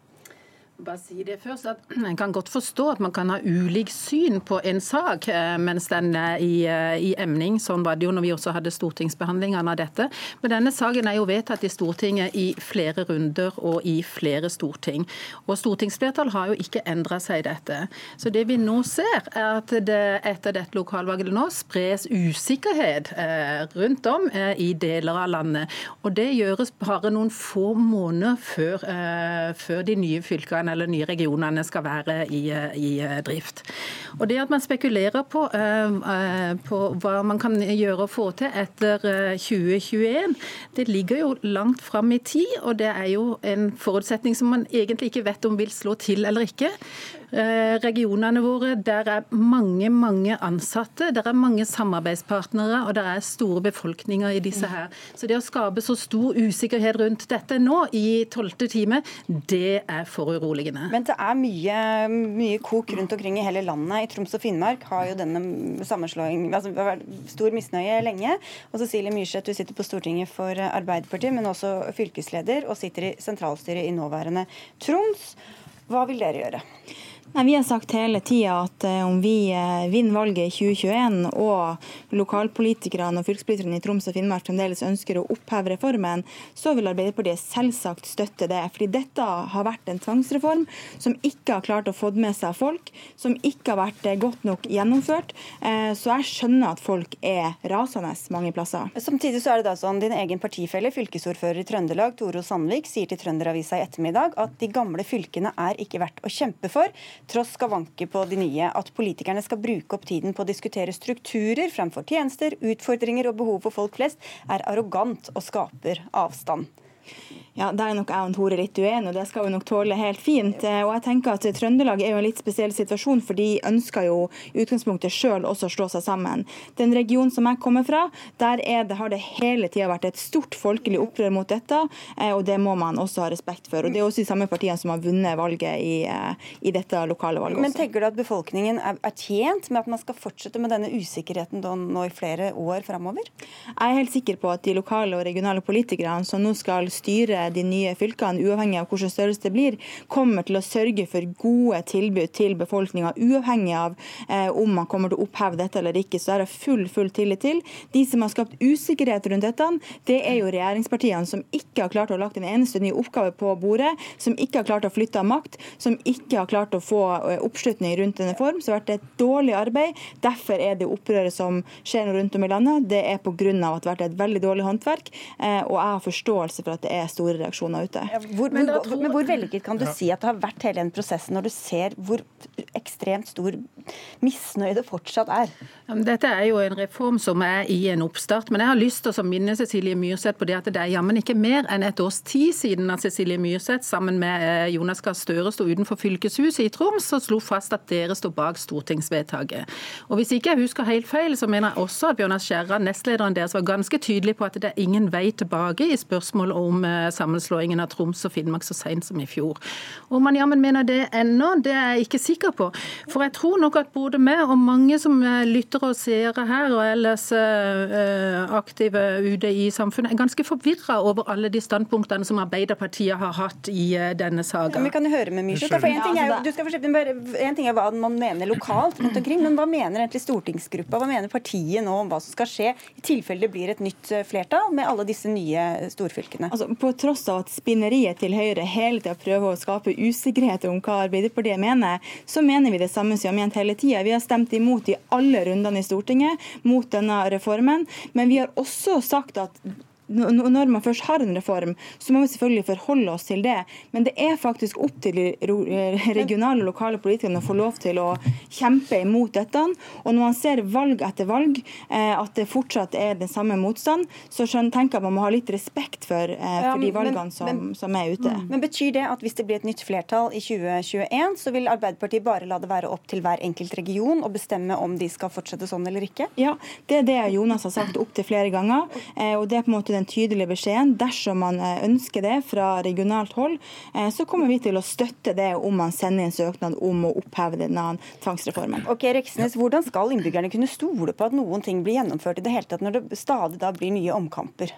Bare si det først at [clears throat] En kan godt forstå at man kan ha ulik syn på en sak eh, mens den er i, eh, i emning. Sånn var det jo når vi også hadde stortingsbehandlingene av dette. Men denne saken er jo vedtatt i Stortinget i flere runder og i flere storting. Og Stortingsflertallet har jo ikke endra seg i dette. Så det vi nå ser, er at det etter dette lokalvalget nå spres usikkerhet eh, rundt om i deler av landet. Og det gjøres bare noen få måneder før, før de nye fylkene fylkene eller nye regionene skal være i, i eh, drift. Og Det at man spekulerer på, uh, på, hva man kan gjøre og få til etter 2021, det ligger jo langt fram i tid. Og det er jo en forutsetning som man egentlig ikke vet om vil slå til eller ikke. Eh, regionene våre. Der er mange mange ansatte, der er mange samarbeidspartnere og der er store befolkninger i disse her. Så det å skape så stor usikkerhet rundt dette nå i tolvte time, det er foruroligende. Men det er mye, mye kok rundt omkring i hele landet. I Troms og Finnmark har jo denne sammenslåingen altså, stor misnøye lenge. Og Cecilie Myrseth, du sitter på Stortinget for Arbeiderpartiet, men også fylkesleder og sitter i sentralstyret i nåværende Troms. Hva vil dere gjøre? Nei, Vi har sagt hele tida at eh, om vi eh, vinner valget i 2021 og lokalpolitikerne og fylkespolitikerne i Troms og Finnmark fremdeles ønsker å oppheve reformen, så vil Arbeiderpartiet selvsagt støtte det. Fordi dette har vært en tvangsreform som ikke har klart å få med seg folk, som ikke har vært eh, godt nok gjennomført. Så jeg skjønner at folk er rasende mange plasser. Samtidig så er det da sånn, Din egen partifelle, fylkesordfører i Trøndelag, Toro Sandvik, sier til Trønderavisa i ettermiddag at de gamle fylkene er ikke verdt å kjempe for tross skavanker på de nye, at politikerne skal bruke opp tiden på å diskutere strukturer fremfor tjenester, utfordringer og behov for folk flest, er arrogant og skaper avstand. Ja, Der er nok jeg og Tore litt uenige, og det skal vi nok tåle helt fint. Eh, og jeg tenker at Trøndelag er jo en litt spesiell situasjon, for de ønsker jo i utgangspunktet sjøl også å slå seg sammen. Den regionen som jeg kommer fra, der det, har det hele tida vært et stort folkelig opprør mot dette, eh, og det må man også ha respekt for. Og Det er også de samme partiene som har vunnet valget i, eh, i dette lokale valget. også. Men tenker du at befolkningen er, er, tjent med at man skal fortsette med denne usikkerheten nå i flere år framover? Jeg er helt sikker på at de lokale og regionale politikerne som nå skal styre de nye fylkene, uavhengig av hvilken størrelse det blir, kommer til å sørge for gode tilbud til befolkninga, uavhengig av eh, om man kommer til å oppheve dette eller ikke. Så det har jeg full, full tillit til. De som har skapt usikkerhet rundt dette, det er jo regjeringspartiene, som ikke har klart å lagt en eneste ny oppgave på bordet, som ikke har klart å flytte makt, som ikke har klart å få eh, oppslutning rundt en reform. Så har vært et dårlig arbeid. Derfor er det opprøret som skjer rundt om i landet, det er pga. at det har vært et veldig dårlig håndverk. Eh, og jeg har forståelse for at det er store reaksjoner ute. Hvor, men, hvor, men, hvor, [laughs] vellykket kan du ja. si at det har vært hele den prosessen, når du ser hvor ekstremt stor misnøye det fortsatt er? Dette er jo en reform som er i en oppstart, men jeg har lyst til å minne Cecilie Myrseth på det at det er jammen ikke mer enn et års tid siden at Cecilie Myrseth sammen med eh, Jonas Gahr Støre sto utenfor fylkeshuset i Troms og slo fast at dere står bak stortingsvedtaket. Og Hvis ikke jeg husker helt feil, så mener jeg også at Bjørnar Skjæran, nestlederen deres, var ganske tydelig på at det er ingen vei tilbake i spørsmål om sammenslåingen av Troms og Finnmark så sent som i fjor. Om man jammen mener det ennå, det er jeg ikke sikker på. For jeg tror nok at både vi og mange som lytter og seere her, og ellers aktive ute i samfunnet, er ganske forvirra over alle de standpunktene som Arbeiderpartiet har hatt i denne saken. Ja, vi kan jo høre med Myrseth. En ting er, du skal en ting er hva man mener lokalt, rundt omkring, men hva mener egentlig stortingsgruppa? Hva mener partiet nå om hva som skal skje i tilfelle det blir et nytt flertall med alle disse nye storfylkene? Altså, på tross av at spinneriet til Høyre hele tida prøver å skape usikkerhet om hva Arbeiderpartiet mener, så mener vi det samme som vi har ment hele tida. Vi har stemt imot i alle rundene i Stortinget mot denne reformen, men vi har også sagt at når man først har en reform, så må vi selvfølgelig forholde oss til det. Men det er faktisk opp til de regionale og lokale politikerne å få lov til å kjempe imot dette. Og når man ser valg etter valg eh, at det fortsatt er den samme motstand, så tenker jeg man må ha litt respekt for, eh, for de valgene som, som, er ute. Mm. Men Betyr det at hvis det blir et nytt flertall i 2021, så vil Arbeiderpartiet bare la det være opp til hver enkelt region å bestemme om de skal fortsette sånn eller ikke? Ja, det er det Jonas har sagt opptil flere ganger. Eh, og det er på en måte den tydelige beskjeden. Dersom man eh, ønsker det fra regionalt hold, eh, så kommer vi til å støtte det om man sender en søknad om å oppheve denne tvangsreformen. Ok, Reksnes, Hvordan skal innbyggerne kunne stole på at noen ting blir gjennomført i det hele tatt, når det stadig da blir nye omkamper?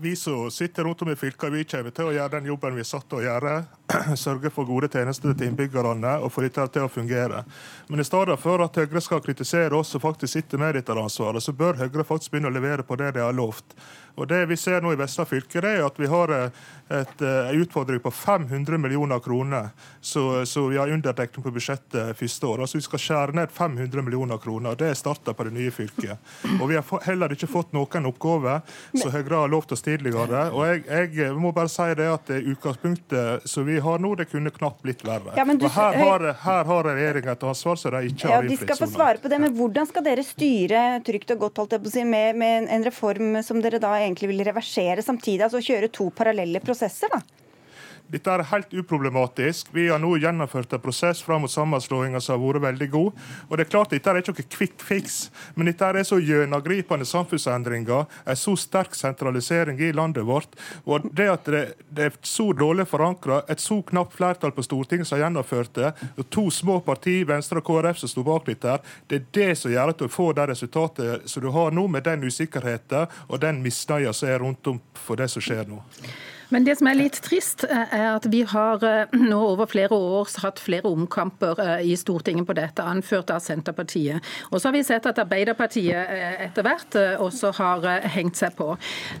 vi som sitter rundt om i fylkene, vi kommer til å gjøre den jobben vi er satt til å gjøre. [clears throat] Sørge for gode tjenester til innbyggerne og få dette til å fungere. Men i stedet for at Høyre skal kritisere oss som faktisk sitter med dette ansvaret, så bør Høyre faktisk begynne å levere på det de har lovt. Og Det vi ser nå i Vestland fylke, er at vi har eh, en eh, utfordring på 500 millioner kroner. Så, så vi har underdekning på budsjettet første år. Altså Vi skal skjære ned 500 millioner kroner. og Det er starten på det nye fylket. Og Vi har heller ikke fått noen oppgaver som Høyre har lovt oss tidligere. Og jeg, jeg, må bare si det at det utgangspunktet som vi har nå, det kunne knapt blitt verre. Ja, du, her, har, her har regjeringa et ansvar som de ikke har ja, De skal få svare på det, men Hvordan skal dere styre trygt og godt holdt jeg på å si, med, med en reform som dere da egentlig vil reversere samtidig? altså Kjøre to parallelle prosesser? da? Dette er helt uproblematisk. Vi har nå gjennomført en prosess fram mot sammenslåinga som har vært veldig god. Og det er klart Dette er ikke noe quick fix, men dette er så gjennomgripende samfunnsendringer, en så sterk sentralisering i landet vårt, og det at det, det er så dårlig forankra, et så knapt flertall på Stortinget som har gjennomført det, og to små partier, Venstre og KrF, som sto bak dette, det er det som gjør at du får det resultatet som du har nå, med den usikkerheten og den misnøya som er rundt om for det som skjer nå. Men det som er litt trist, eh, er at vi har eh, nå over flere år hatt flere omkamper eh, i Stortinget på dette, anført av Senterpartiet. Og så har vi sett at Arbeiderpartiet etter hvert også har hengt seg på.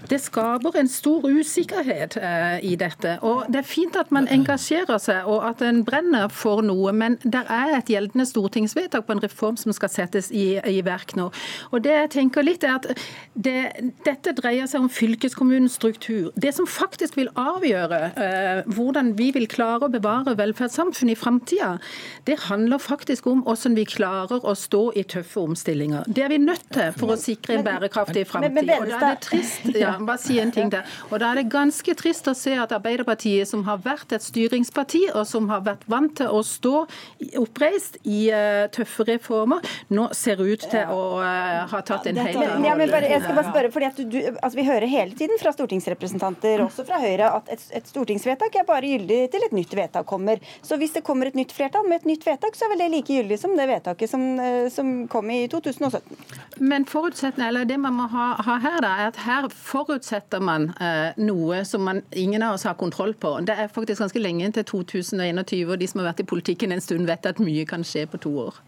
Det skaper en stor usikkerhet i dette. Og Det er fint at man engasjerer seg og at en brenner for noe, men det er et gjeldende stortingsvedtak på en reform som skal settes i, i verk nå. Og det jeg tenker litt er at det, Dette dreier seg om fylkeskommunens struktur. Det som faktisk vil avgjøre eh, hvordan vi vil klare å bevare velferdssamfunnet i framtida, det handler faktisk om hvordan vi klarer å stå i tøffe omstillinger. Det er vi nødt til for å sikre en bærekraftig framtid. Og da er det trist, ja, bare si en ting der. Og da er det ganske trist å se at Arbeiderpartiet, som har vært et styringsparti, og som har vært vant til å stå oppreist i uh, tøffe reformer, nå ser ut til å uh, ha tatt en helt annen. Ja, jeg skal bare spørre, fordi du, altså, Vi hører hele tiden fra stortingsrepresentanter, også fra Høyre, Høyre at et, et, stortingsvedtak er bare gyldig til et nytt vedtak kommer. Så hvis det kommer et nytt flertall med et nytt vedtak, så er vel det like gyldig som det vedtaket som, eh, som kom i 2017. Men eller det man må ha, ha her, da, er at her forutsetter man eh, noe som man, ingen av oss har kontroll på. Det er faktisk ganske lenge til 2021, og de som har vært i politikken en stund, vet at mye kan skje på to år.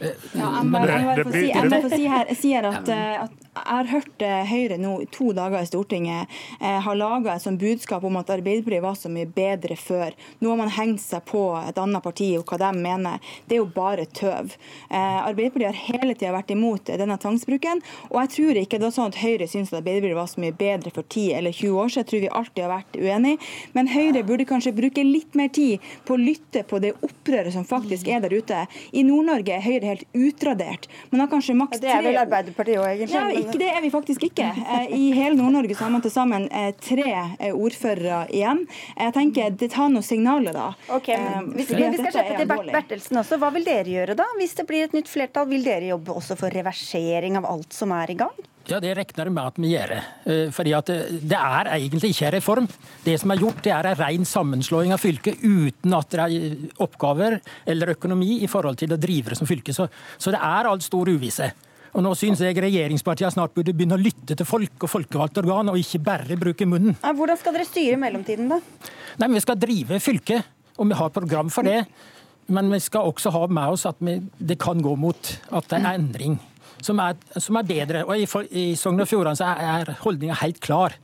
Ja, jeg må bare få si, jeg må få si her, sier at, eh, at jeg har hørt eh, Høyre nå to dager i Stortinget eh, har laga et sånt budskap om at Arbeiderpartiet var så mye bedre før. Nå har man hengt seg på et annet parti og hva de mener. Det er jo bare tøv. Eh, Arbeiderpartiet har hele tida vært imot denne tvangsbruken. Og jeg tror ikke det er sånn at Høyre syns at Arbeiderpartiet var så mye bedre for 10 eller 20 år siden. Jeg tror vi alltid har vært uenige. Men Høyre burde kanskje bruke litt mer tid på å lytte på det opprøret som faktisk er der ute. I Nord-Norge er Høyre helt utradert. Man har kanskje maks tre Det er vel Arbeiderpartiet òg, egentlig? Ja, ikke det er vi faktisk ikke. Eh, I hele Nord-Norge så har man til sammen eh, tre eh, ordførere igjen. Jeg tenker, Det tar noen signaler, da. Ok, men hvis, vi skal slippe til Bertelsen også. Hva vil dere gjøre da? Hvis det blir et nytt flertall, vil dere jobbe også for reversering av alt som er i gang? Ja, Det regner jeg med at vi gjør. Eh, fordi at Det er egentlig ikke en reform. Det som er gjort, det er en ren sammenslåing av fylket uten at det er oppgaver eller økonomi i forhold til å drive det som fylke. Så, så det er alt stor uvisse. Og nå syns jeg regjeringspartiene snart burde begynne å lytte til folk og folkevalgte organ, og ikke bare bruke munnen. Hvordan skal dere styre i mellomtiden, da? Nei, men Vi skal drive fylket, og vi har program for det. Men vi skal også ha med oss at vi, det kan gå mot at det er endring som er, som er bedre. Og I, i Sogn og Fjordane er, er holdninga helt klar.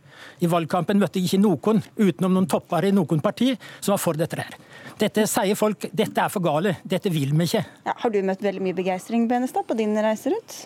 I valgkampen møtte jeg ikke noen, utenom noen topper i noen parti, som var for dette her. Dette sier folk dette er for gale, dette vil vi ikke. Ja, har du møtt veldig mye begeistring Benestad, på din reise rundt?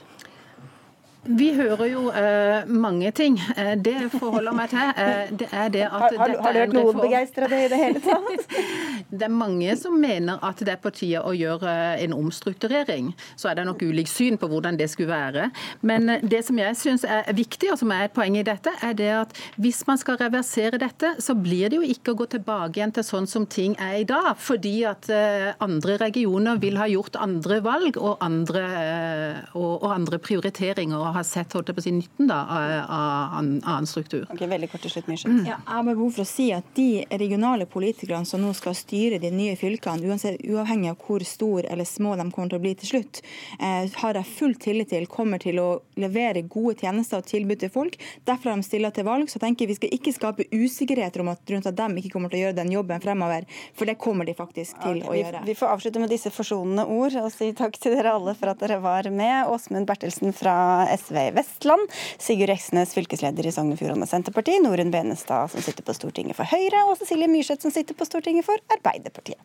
Vi hører jo eh, mange ting. Eh, det forholder meg til. Eh, det er det at har, har, har du hørt noen begeistre det i det hele tatt? [laughs] det er mange som mener at det er på tide å gjøre en omstrukturering. Så er det nok ulikt syn på hvordan det skulle være. Men eh, det som jeg syns er viktig, og som er et poeng i dette, er det at hvis man skal reversere dette, så blir det jo ikke å gå tilbake igjen til sånn som ting er i dag. Fordi at eh, andre regioner vil ha gjort andre valg og andre, eh, og, og andre prioriteringer. Og har sett holdt på å si, nytten da, av annen struktur. Ok, veldig kort til slutt, mm. ja, Jeg har behov for å si at De regionale politikerne som nå skal styre de nye fylkene, uansett, uavhengig av hvor stor eller små de kommer til å bli til slutt, eh, har jeg full tillit til kommer til å levere gode tjenester og tilbud til folk. Derfor har de stilla til valg. så tenker jeg Vi skal ikke skape usikkerhet om at, rundt at de ikke kommer til å gjøre den jobben fremover, for det kommer de faktisk til okay, å gjøre. Vi, vi får avslutte med disse forsonende ord og si takk til dere alle for at dere var med. Åsmund Bertelsen fra SV i Vestland. Sigurd Eksnes, fylkesleder i Sogn og Fjordane Senterparti. Norunn Benestad, som sitter på Stortinget for Høyre. Og Cecilie Myrseth, som sitter på Stortinget for Arbeiderpartiet.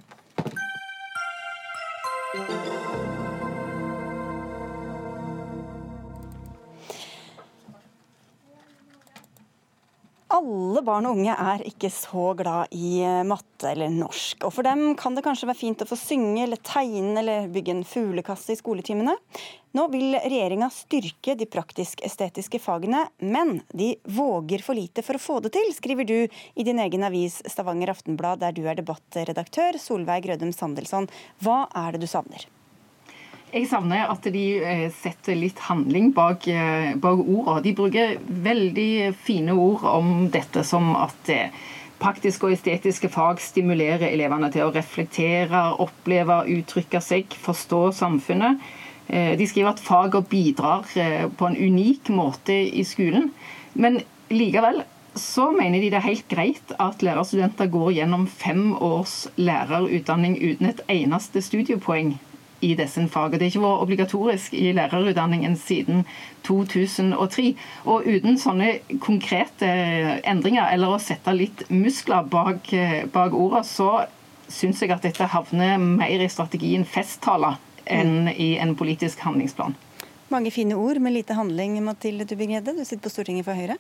Alle barn og unge er ikke så glad i eh, matte eller norsk. Og for dem kan det kanskje være fint å få synge eller tegne eller bygge en fuglekasse i skoletimene. Nå vil regjeringa styrke de praktisk-estetiske fagene, men de våger for lite for å få det til, skriver du i din egen avis Stavanger Aftenblad, der du er debattredaktør. Solveig Rødum Sandelsson, hva er det du savner? Jeg savner at de eh, setter litt handling bak, eh, bak ordene. De bruker veldig fine ord om dette som at eh, praktiske og estetiske fag stimulerer elevene til å reflektere, oppleve, uttrykke seg, forstå samfunnet. De skriver at fagene bidrar på en unik måte i skolen. Men likevel så mener de det er helt greit at lærerstudenter går gjennom fem års lærerutdanning uten et eneste studiepoeng i disse fagene. Det har ikke vært obligatorisk i lærerutdanningen siden 2003. Og uten sånne konkrete endringer, eller å sette litt muskler bak, bak ordene, så syns jeg at dette havner mer i strategien festtaler enn i en politisk handlingsplan. Mange fine ord, med lite handling, Mathilde Tubing-Gjedde. Du sitter på Stortinget for Høyre.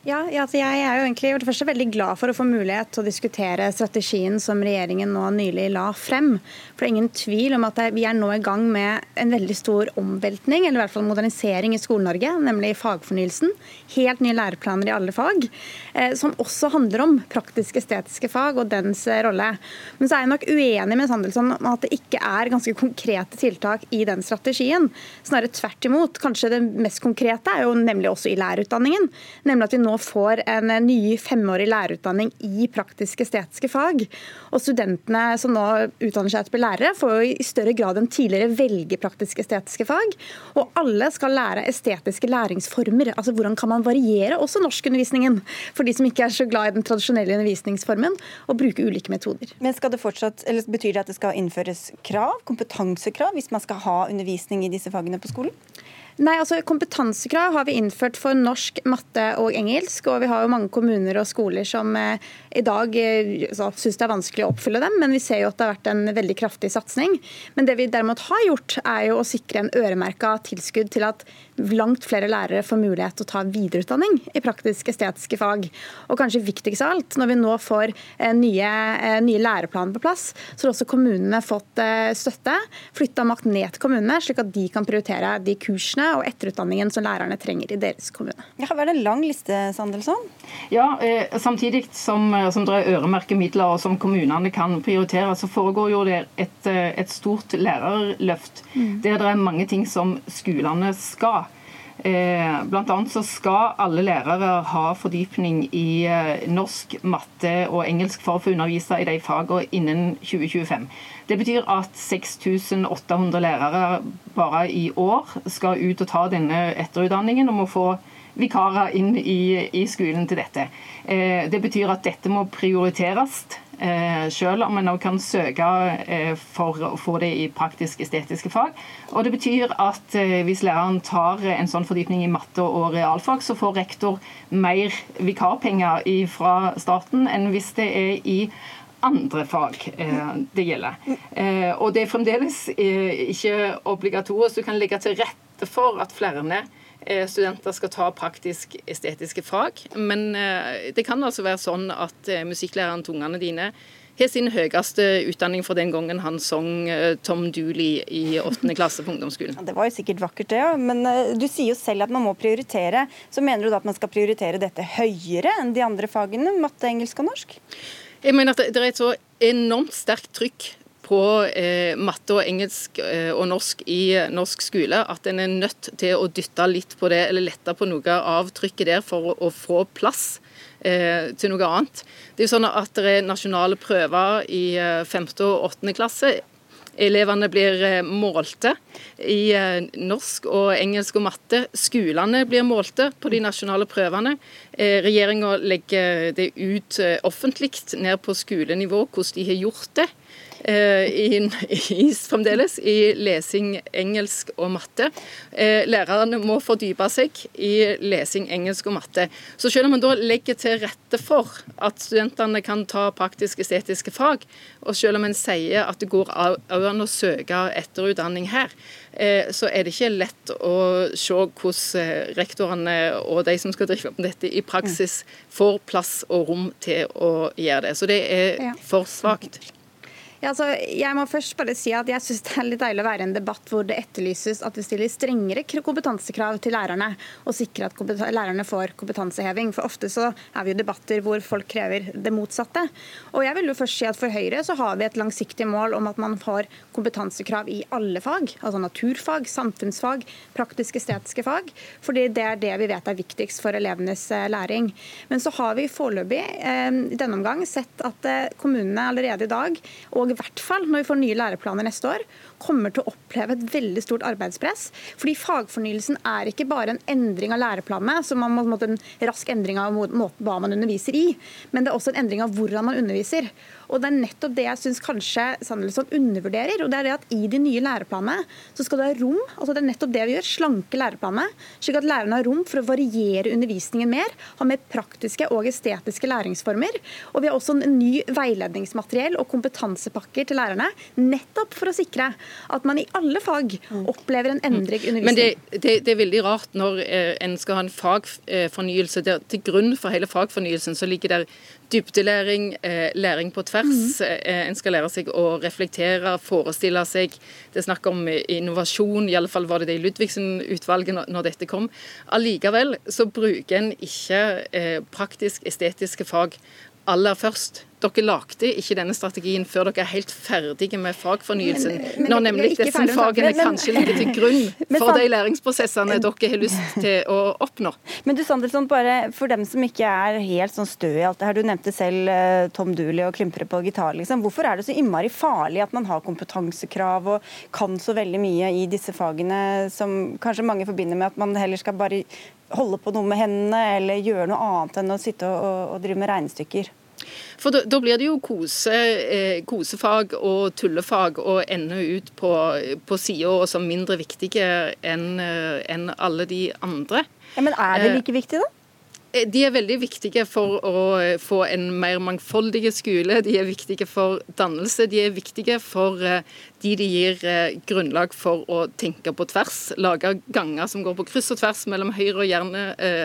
Ja, altså jeg er jo egentlig for det første veldig glad for å få mulighet til å diskutere strategien som regjeringen nå nylig la frem. For det er ingen tvil om at vi er nå i gang med en veldig stor omveltning, eller i hvert fall modernisering i Skole-Norge, nemlig fagfornyelsen. Helt nye læreplaner i alle fag, eh, som også handler om praktisk-estetiske fag og dens eh, rolle. Men så er jeg nok uenig med Sandelsson om at det ikke er ganske konkrete tiltak i den strategien. Snarere tvert imot. Kanskje det mest konkrete er jo nemlig også i lærerutdanningen. nemlig at vi nå nå får en ny femårig lærerutdanning i praktisk-estetiske fag. Og studentene som nå utdanner seg til å bli lærere, får jo i større grad enn tidligere velge praktisk-estetiske fag. Og alle skal lære estetiske læringsformer. Altså hvordan kan man variere også norskundervisningen for de som ikke er så glad i den tradisjonelle undervisningsformen, og bruke ulike metoder. Men skal det fortsatt, eller Betyr det at det skal innføres krav, kompetansekrav, hvis man skal ha undervisning i disse fagene på skolen? Nei, altså Kompetansekrav har vi innført for norsk, matte og engelsk. og Vi har jo mange kommuner og skoler som eh, i dag eh, altså, syns det er vanskelig å oppfylle dem, men vi ser jo at det har vært en veldig kraftig satsing. Men det vi derimot har gjort, er jo å sikre en øremerka tilskudd til at langt flere lærere får mulighet til å ta videreutdanning i praktisk-estetiske fag. Og kanskje viktigst av alt, når vi nå får eh, nye, eh, nye læreplaner på plass, så har også kommunene fått eh, støtte. Flytta makt ned til kommunene, slik at de kan prioritere de kursene og etterutdanningen som lærerne trenger i deres kommune. Ja, Var det en lang liste, Sandelsson? Ja, eh, samtidig som, som det er øremerkede midler og som kommunene kan prioritere, så foregår jo det et, et stort lærerløft. Mm. Der det er mange ting som skolene skal. Eh, blant annet så skal alle lærere ha fordypning i eh, norsk, matte og engelsk for å få undervise i de fagene innen 2025. Det betyr at 6800 lærere bare i år skal ut og ta denne etterutdanningen og må få vikarer inn i, i skolen til dette. Eh, det betyr at dette må prioriteres Eh, selv om en kan søke eh, for å få det i praktisk-estetiske fag. Og Det betyr at eh, hvis læreren tar en sånn fordypning i matte og realfag, så får rektor mer vikarpenger fra staten enn hvis det er i andre fag det gjelder. Og det er fremdeles ikke obligatorisk. Du kan legge til rette for at flere studenter skal ta praktisk-estetiske fag. Men eh, det kan altså være sånn at eh, musikklæreren til ungene dine har sin høyeste utdanning fra den gangen han sang eh, Tom Dooley i 8. klasse på ungdomsskolen. Ja, det var jo sikkert vakkert, det. Ja. Men du sier jo selv at man må prioritere. Så mener du da at man skal prioritere dette høyere enn de andre fagene, matte, engelsk og norsk? Jeg mener at det er et så enormt sterkt trykk på eh, matte og engelsk eh, og norsk i norsk skole at en er nødt til å dytte litt på det, eller lette på noe av trykket der for å, å få plass eh, til noe annet. Det er jo sånn at det er nasjonale prøver i eh, femte og 8. klasse. Elevene blir eh, målte i eh, norsk og engelsk og matte. Skolene blir målte på de nasjonale prøvene. Regjeringa legger det ut offentlig ned på skolenivå hvordan de har gjort det. Eh, i, [laughs] i, fremdeles i lesing, engelsk og matte. Eh, lærerne må fordype seg i lesing, engelsk og matte. Så selv om man da legger til rette for at studentene kan ta praktisk-estetiske fag, og selv om en sier at det går an å søke etterutdanning her, eh, så er det ikke lett å se hvordan rektorene og de som skal drive med dette i praksis, får plass og rom til å gjøre det. Så det er for svakt. Ja, altså, jeg må først bare si at jeg syns det er litt deilig å være i en debatt hvor det etterlyses at vi stiller strengere kompetansekrav til lærerne, og sikrer at lærerne får kompetanseheving. For ofte så er vi jo debatter hvor folk krever det motsatte. Og jeg vil jo først si at For Høyre så har vi et langsiktig mål om at man får kompetansekrav i alle fag. Altså naturfag, samfunnsfag, praktisk-estetiske fag. Fordi det er det vi vet er viktigst for elevenes eh, læring. Men så har vi foreløpig eh, i denne omgang sett at eh, kommunene allerede i dag og i hvert fall når vi får nye læreplaner neste år, kommer til å oppleve et veldig stort arbeidspress. Fordi fagfornyelsen er ikke bare en endring av læreplanene, som man må en rask endring av hva man underviser i, men det er også en endring av hvordan man underviser. Og Det er nettopp det jeg syns kanskje Sandelsson undervurderer. og det er det at I de nye læreplanene så skal det ha rom altså det er nettopp det vi gjør, slanke læreplanene, slik at lærerne har rom for å variere undervisningen mer, ha mer praktiske og estetiske læringsformer. Og Vi har også en ny veiledningsmateriell og kompetansepakker til lærerne, nettopp for å sikre at man i alle fag opplever en endring i undervisningen. Men det, det, det, er veldig rart når eh, en skal ha en fagfornyelse. Der, til grunn for hele fagfornyelsen så ligger der dybdelæring, eh, læring på tvers. Mm. En skal lære seg å reflektere, forestille seg. Det er snakk om innovasjon, i alle fall var det det i Ludvigsen-utvalget når dette kom. Allikevel så bruker en ikke praktisk-estetiske fag aller først. Dere lagde ikke denne strategien før dere er helt ferdige med fagfornyelsen. Men, men, når nemlig disse fagene men, kanskje ligger til grunn [laughs] for de læringsprosessene dere har lyst til å oppnå. Men du Sandelsson, bare for dem som ikke er helt sånn stø i alt det her. Du nevnte selv uh, Tom Dooley og klimpere på gitar. Liksom. Hvorfor er det så innmari farlig at man har kompetansekrav og kan så veldig mye i disse fagene som kanskje mange forbinder med at man heller skal bare holde på noe med hendene eller gjøre noe annet enn å sitte og, og, og drive med regnestykker? For da, da blir det jo kose, eh, kosefag og tullefag og ende ut på, på sida som mindre viktige enn eh, en alle de andre. Ja, men er det eh, like viktig, da? Eh, de er veldig viktige for å få en mer mangfoldig skole. De er viktige for dannelse. De er viktige for de de gir grunnlag for å tenke på tvers. Lage ganger som går på kryss og tvers mellom høyre hjerne,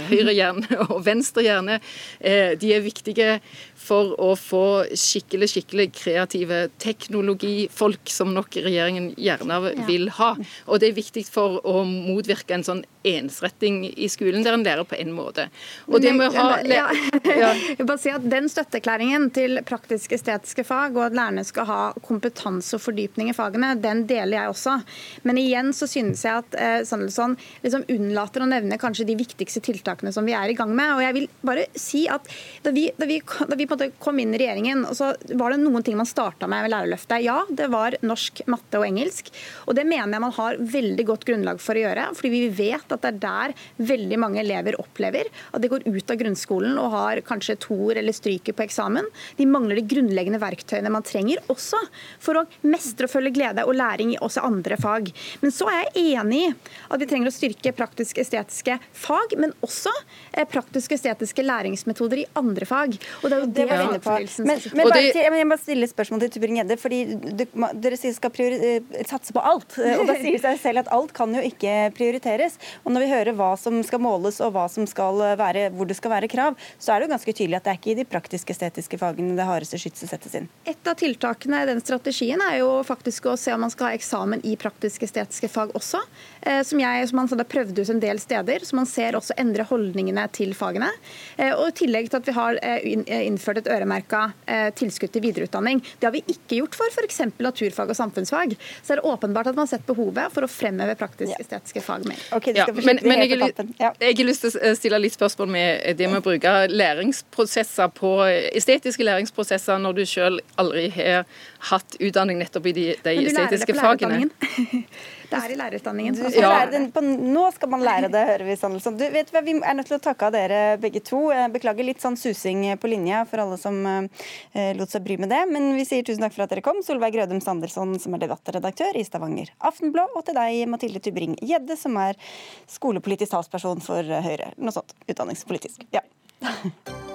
høyre [laughs] hjerne og venstre hjerne. De er viktige for å få skikkelig skikkelig kreative teknologifolk, som nok regjeringen gjerne vil ha. Og Det er viktig for å motvirke en sånn ensretting i skolen, der en lærer på en måte. Og det med å ha... Ja. [laughs] Jeg bare si at Den støtteerklæringen til praktisk-estetiske fag, og at lærerne skal ha kompetanse og fordypning i fag, fagene, den deler jeg også. Men igjen så synes jeg at eh, Sandelsson liksom unnlater å nevne kanskje de viktigste tiltakene som vi er i gang med. Og jeg vil bare si at Da vi, da vi, da vi på en måte kom inn i regjeringen, så var det noen ting man starta med ved Lærerløftet. Ja, det var norsk, matte og engelsk. Og det mener jeg man har veldig godt grunnlag for å gjøre. fordi vi vet at det er der veldig mange elever opplever at de går ut av grunnskolen og har kanskje toer eller stryker på eksamen. De mangler de grunnleggende verktøyene man trenger også for å mestre og følge glede og læring i også andre fag. Men så er jeg enig i at vi trenger å styrke praktisk-estetiske fag, men også eh, praktisk-estetiske læringsmetoder i andre fag. Og det er jo det, var inne på. Men, men, bare, til, jeg må stille et spørsmål til Tubring-Gjedde. fordi Dere sier skal eh, satse på alt. Eh, og da [laughs] sier seg selv at alt kan jo ikke prioriteres. Og når vi hører hva som skal måles og hva som skal være, hvor det skal være krav, så er det jo ganske tydelig at det er ikke i de praktisk-estetiske fagene det hardeste skytset settes inn. Et av tiltakene i den strategien er jo faktisk å se om man skal ha eksamen i praktisk-estetiske fag også. Eh, som, jeg, som man har prøvd ut en del steder. Så man ser også endre holdningene til fagene. Eh, og I tillegg til at vi har eh, innført et øremerka tilskudd til videreutdanning. Det har vi ikke gjort for f.eks. naturfag og samfunnsfag. Så er det åpenbart at man har sett behovet for å fremheve praktisk-estetiske fag mer. Okay, ja, men, men jeg, ja. jeg har lyst til å stille litt spørsmål med det med å bruke læringsprosesser på estetiske læringsprosesser når du selv aldri har hatt utdanning nettopp i de, de estetiske fagene. [laughs] Det er i lærerutdanningen. Ja. nå skal man lære det, hører vi Sandelsson. Du, vet hva, Vi er nødt til å takke av dere begge to. Beklager litt sånn susing på linja for alle som uh, lot seg bry med det. Men vi sier tusen takk for at dere kom. Solveig Grødum Sandelsson, som er debattredaktør i Stavanger Aftenblå, og til deg, Mathilde Tybring Gjedde, som er skolepolitisk talsperson for Høyre. Noe sånt. Utdanningspolitisk. Ja. [laughs]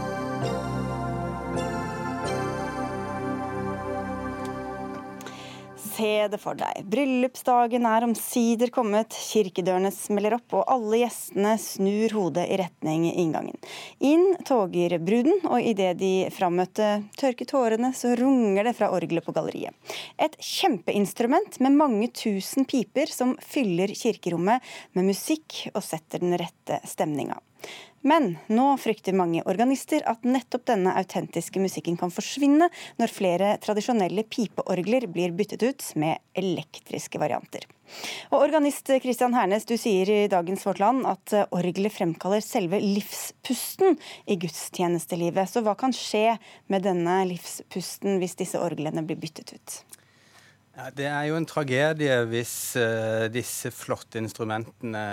Se det for deg. Bryllupsdagen er omsider kommet, kirkedørene smeller opp, og alle gjestene snur hodet i retning inngangen. Inn toger bruden, og idet de frammøtte tørker tårene, så runger det fra orgelet på galleriet. Et kjempeinstrument med mange tusen piper som fyller kirkerommet med musikk og setter den rette stemninga. Men nå frykter mange organister at nettopp denne autentiske musikken kan forsvinne når flere tradisjonelle pipeorgler blir byttet ut med elektriske varianter. Og Organist Christian Hernes, du sier i dagens Vårt Land at orgelet fremkaller selve livspusten i gudstjenestelivet. Så hva kan skje med denne livspusten hvis disse orglene blir byttet ut? Ja, det er jo en tragedie hvis uh, disse flotte instrumentene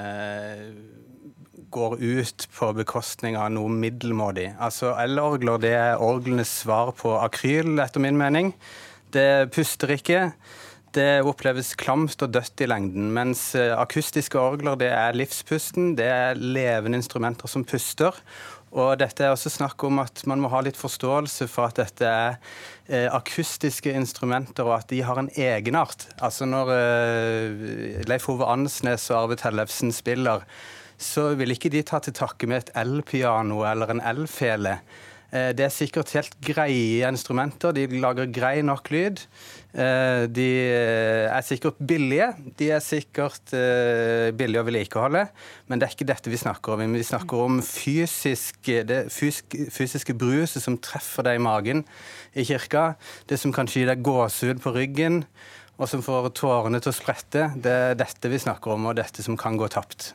går ut på bekostning av noe middelmådig. Altså Elorgler det er orglenes svar på akryl, etter min mening. Det puster ikke. Det oppleves klamt og dødt i lengden. Mens eh, akustiske orgler det er livspusten. Det er levende instrumenter som puster. Og dette er også snakk om at Man må ha litt forståelse for at dette er eh, akustiske instrumenter, og at de har en egenart. Altså Når eh, Leif Hove Ansnes og Arve Tellefsen spiller, så vil ikke de ta til takke med et elpiano eller en elfele. Eh, det er sikkert helt greie instrumenter. De lager grei nok lyd. Eh, de eh, er sikkert billige. De er sikkert billige å vedlikeholde. Men det er ikke dette vi snakker om. Vi snakker om fysisk, det fysiske bruset som treffer deg i magen i kirka. Det som kan gir deg gåsehud på ryggen og som får tårene til å sprette. Det er dette vi snakker om, og dette som kan gå tapt.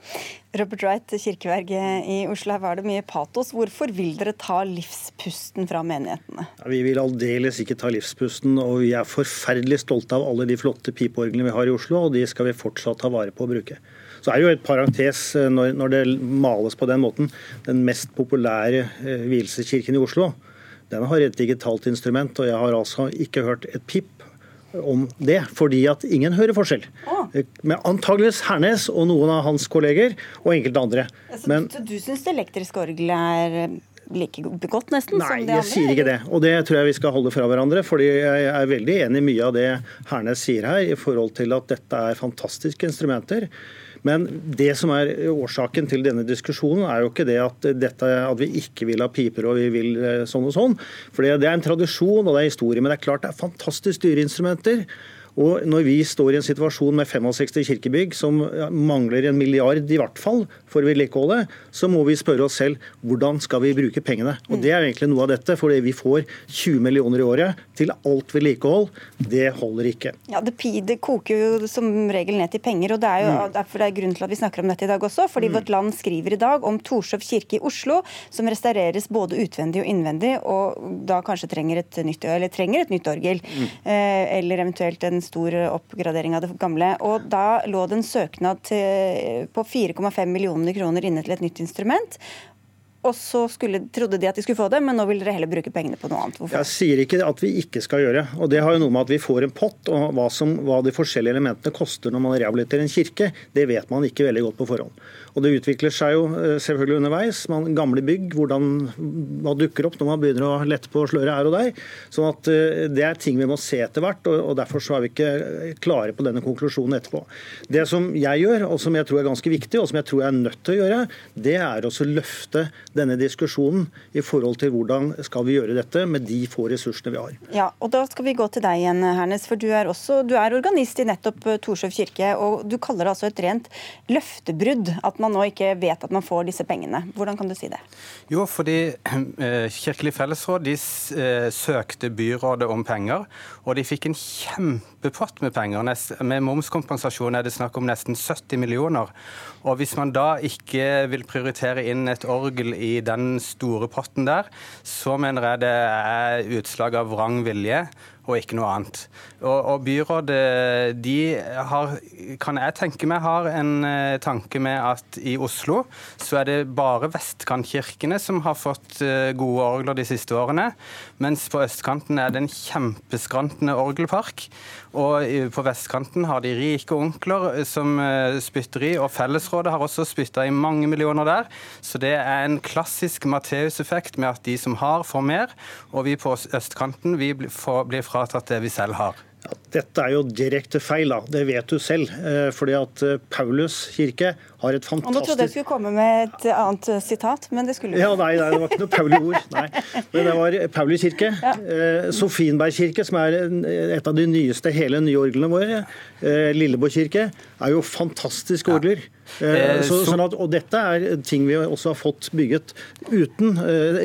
Robert Wright, kirkeverget i Oslo, her var det mye patos. Hvorfor vil dere ta livspusten fra menighetene? Ja, vi vil aldeles ikke ta livspusten, og vi er forferdelig stolte av alle de flotte pipeorglene vi har i Oslo, og de skal vi fortsatt ta vare på å bruke. Så er det jo et parentes eh, når, når det males på den måten. Den mest populære eh, vielseskirken i Oslo, den har et digitalt instrument, og jeg har altså ikke hørt et pip om det, fordi at ingen hører forskjell. Med antageligvis Hernes og noen av hans kolleger, og enkelte andre. Altså, Men, så du syns det elektriske orgelet er eh, like godt, nesten? Nei, som det jeg sier ikke det. Og det tror jeg vi skal holde fra hverandre. fordi jeg er veldig enig i mye av det Hernes sier her, i forhold til at dette er fantastiske instrumenter. Men det som er årsaken til denne diskusjonen, er jo ikke det at, dette, at vi ikke vil ha piper og vi vil eh, sånn og sånn. For det er en tradisjon og det er historie. Men det er klart det er fantastisk dyre instrumenter. Og når vi står i en situasjon med 65 kirkebygg som mangler en milliard i hvert fall for vedlikeholdet, så må vi spørre oss selv hvordan skal vi bruke pengene. Og Det er egentlig noe av dette, fordi vi får 20 millioner i året til alt vedlikehold. Det holder ikke. Ja, det, det, koker jo som regel ned til penger, og det er jo mm. derfor det er grunn til at vi snakker om dette i dag også. fordi mm. Vårt Land skriver i dag om Torshov kirke i Oslo, som restaureres både utvendig og innvendig, og da kanskje trenger et nytt, eller trenger et nytt orgel. Mm. Eh, eller eventuelt en stor oppgradering av det gamle. Og Da lå det en søknad til, på 4,5 millioner kroner inne til et nytt instrument. Og så skulle, trodde de at de skulle få det, men nå vil dere heller bruke pengene på noe annet. Hvorfor? Jeg sier ikke at vi ikke skal gjøre. og Det har jo noe med at vi får en pott, og hva, som, hva de forskjellige elementene koster når man rehabiliterer en kirke, det vet man ikke veldig godt på forhånd. Og Det utvikler seg jo eh, selvfølgelig underveis. Man, gamle bygg, hvordan, hva dukker opp når man begynner å lette på sløret her og der. sånn at eh, Det er ting vi må se etter hvert, og, og Derfor så er vi ikke klare på denne konklusjonen etterpå. Det som jeg gjør, og som jeg tror er ganske viktig, og som jeg tror jeg er nødt til å gjøre, det er å løfte denne diskusjonen i forhold til hvordan skal vi gjøre dette med de få ressursene vi har. Ja, og Da skal vi gå til deg igjen, Hernes, for du er, også, du er organist i nettopp eh, Torshov kirke. og Du kaller det altså et rent løftebrudd at man nå ikke vet at man får disse pengene. Hvordan kan du si det? Jo, fordi eh, Kirkelig fellesråd de eh, søkte byrådet om penger, og de fikk en kjempepott med penger. Med momskompensasjon er det snakk om nesten 70 millioner. Og Hvis man da ikke vil prioritere inn et orgel i den store potten der, så mener jeg det er utslag av vrang vilje og ikke noe annet. Og, og byrådet de har, kan jeg tenke meg, har en uh, tanke med at i Oslo så er det bare vestkantkirkene som har fått uh, gode orgler de siste årene, mens på østkanten er det en kjempeskrantende orgelpark. Og på vestkanten har de rike onkler eh, som spytter i, og fellesrådet har også spytta i mange millioner der. Så det er en klassisk Matteus-effekt med at de som har, får mer, og vi på østkanten vi blir, blir fratatt det vi selv har. Ja, dette er jo direkte feil, da. det vet du selv. Eh, fordi at eh, Paulus kirke har et fantastisk Og Nå trodde jeg skulle komme med et annet eh, sitat, men det skulle du Ja, nei, nei, det var ikke noe Pauli-ord. Nei. [laughs] Men det var Paulus kirke. Ja. Sofienberg kirke, som er et av de nyeste hele nye orglene våre. Lilleborg kirke er jo fantastiske orgler. Ja. Så, sånn at, og dette er ting vi også har fått bygget uten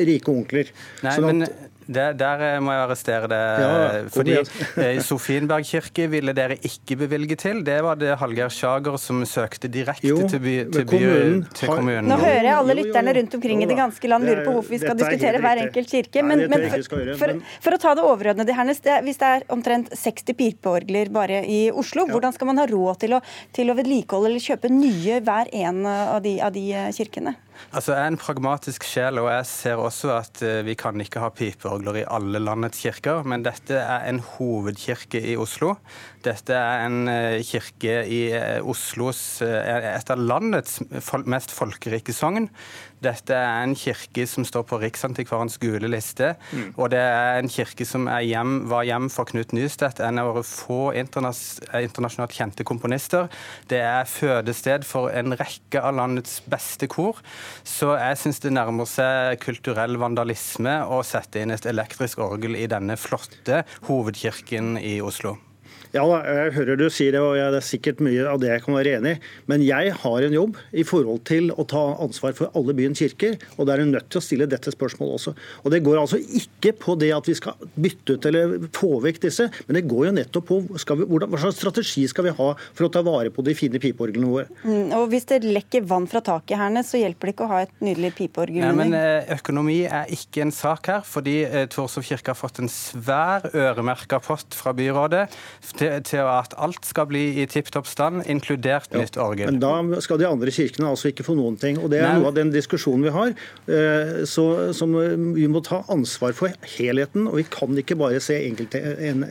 rike onkler. Nei, sånn at, men der, der eh, må jeg arrestere det. Ja, fordi eh, Sofienberg kirke ville dere ikke bevilge til. Det var det Hallgeir Sjager som søkte direkte jo, til, by, til, kommunen, til, kommunen. Nå hører jeg alle lytterne rundt omkring i det ganske land lurer på hvorfor vi skal diskutere hver enkelt kirke. Men, men for, for, for, å ta det overordnede, hernest, hvis det er omtrent 60 pipeorgler bare i Oslo, hvordan skal man ha råd til å, til å vedlikeholde eller kjøpe nye hver en av de, av de eh, kirkene? Altså, Jeg er en pragmatisk sjel, og jeg ser også at uh, vi kan ikke ha pipeorgler i alle landets kirker. Men dette er en hovedkirke i Oslo. Dette er en uh, kirke i uh, Oslos Et av landets mest folkerike sogn. Dette er en kirke som står på Riksantikvarens gule liste. Mm. Og det er en kirke som hjem, var hjem for Knut Nystedt, en av våre få internasjonalt kjente komponister. Det er fødested for en rekke av landets beste kor. Så jeg syns det nærmer seg kulturell vandalisme å sette inn et elektrisk orgel i denne flotte hovedkirken i Oslo. Ja, jeg hører du sier det, og det er sikkert mye av det jeg kan være enig i. Men jeg har en jobb i forhold til å ta ansvar for alle byens kirker, og da er en nødt til å stille dette spørsmålet også. Og Det går altså ikke på det at vi skal bytte ut eller få vekk disse, men det går jo nettopp på vi, hvordan, hva slags strategi skal vi ha for å ta vare på de fine pipeorglene våre. Mm, og Hvis det lekker vann fra taket her, så hjelper det ikke å ha et nydelig pipeorgel. Nei, men eh, Økonomi er ikke en sak her, fordi eh, Torshov kirke har fått en svær øremerka pott fra byrådet til, til, at alt skal bli i tipp topp stand, inkludert ja, nytt orgel. Men da skal de andre kirkene altså ikke få noen ting. og Det er Nei. noe av den diskusjonen vi har. Eh, så, som Vi må ta ansvar for helheten, og vi kan ikke bare se enkelte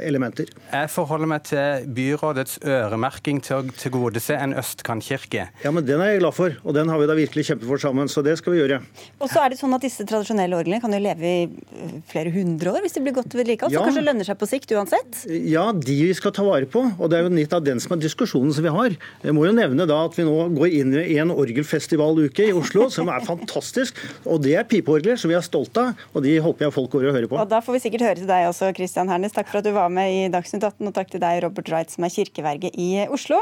elementer. Jeg forholder meg til byrådets øremerking til å tilgodese en østkantkirke. Ja, men Den er jeg glad for, og den har vi da virkelig kjempet for sammen. Så det skal vi gjøre. Og så er det sånn at Disse tradisjonelle orglene kan jo leve i flere hundre år hvis de blir godt vedlikeholdt. Ja. Så kanskje lønner seg på sikt uansett? Ja, de vi skal ta vare på. og Det er jo litt av den som er diskusjonen som vi har. Jeg må jo nevne da at vi nå går inn i en orgelfestivaluke i Oslo som er fantastisk. og Det er pipeorgler som vi er stolt av, og de håper jeg folk går og hører på. Og Da får vi sikkert høre til deg også, Christian Hernes. Takk for at du var med i Dagsnytt 18, og takk til deg, Robert Wright, som er kirkeverge i Oslo.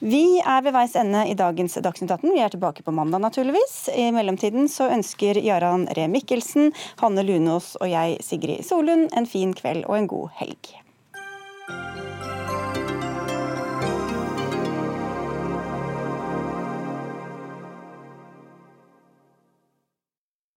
Vi er ved veis ende i dagens Dagsnytt 18. Vi er tilbake på mandag, naturligvis. I mellomtiden så ønsker Jaran Ree Mikkelsen, Hanne Lunås og jeg, Sigrid Solund, en fin kveld og en god helg.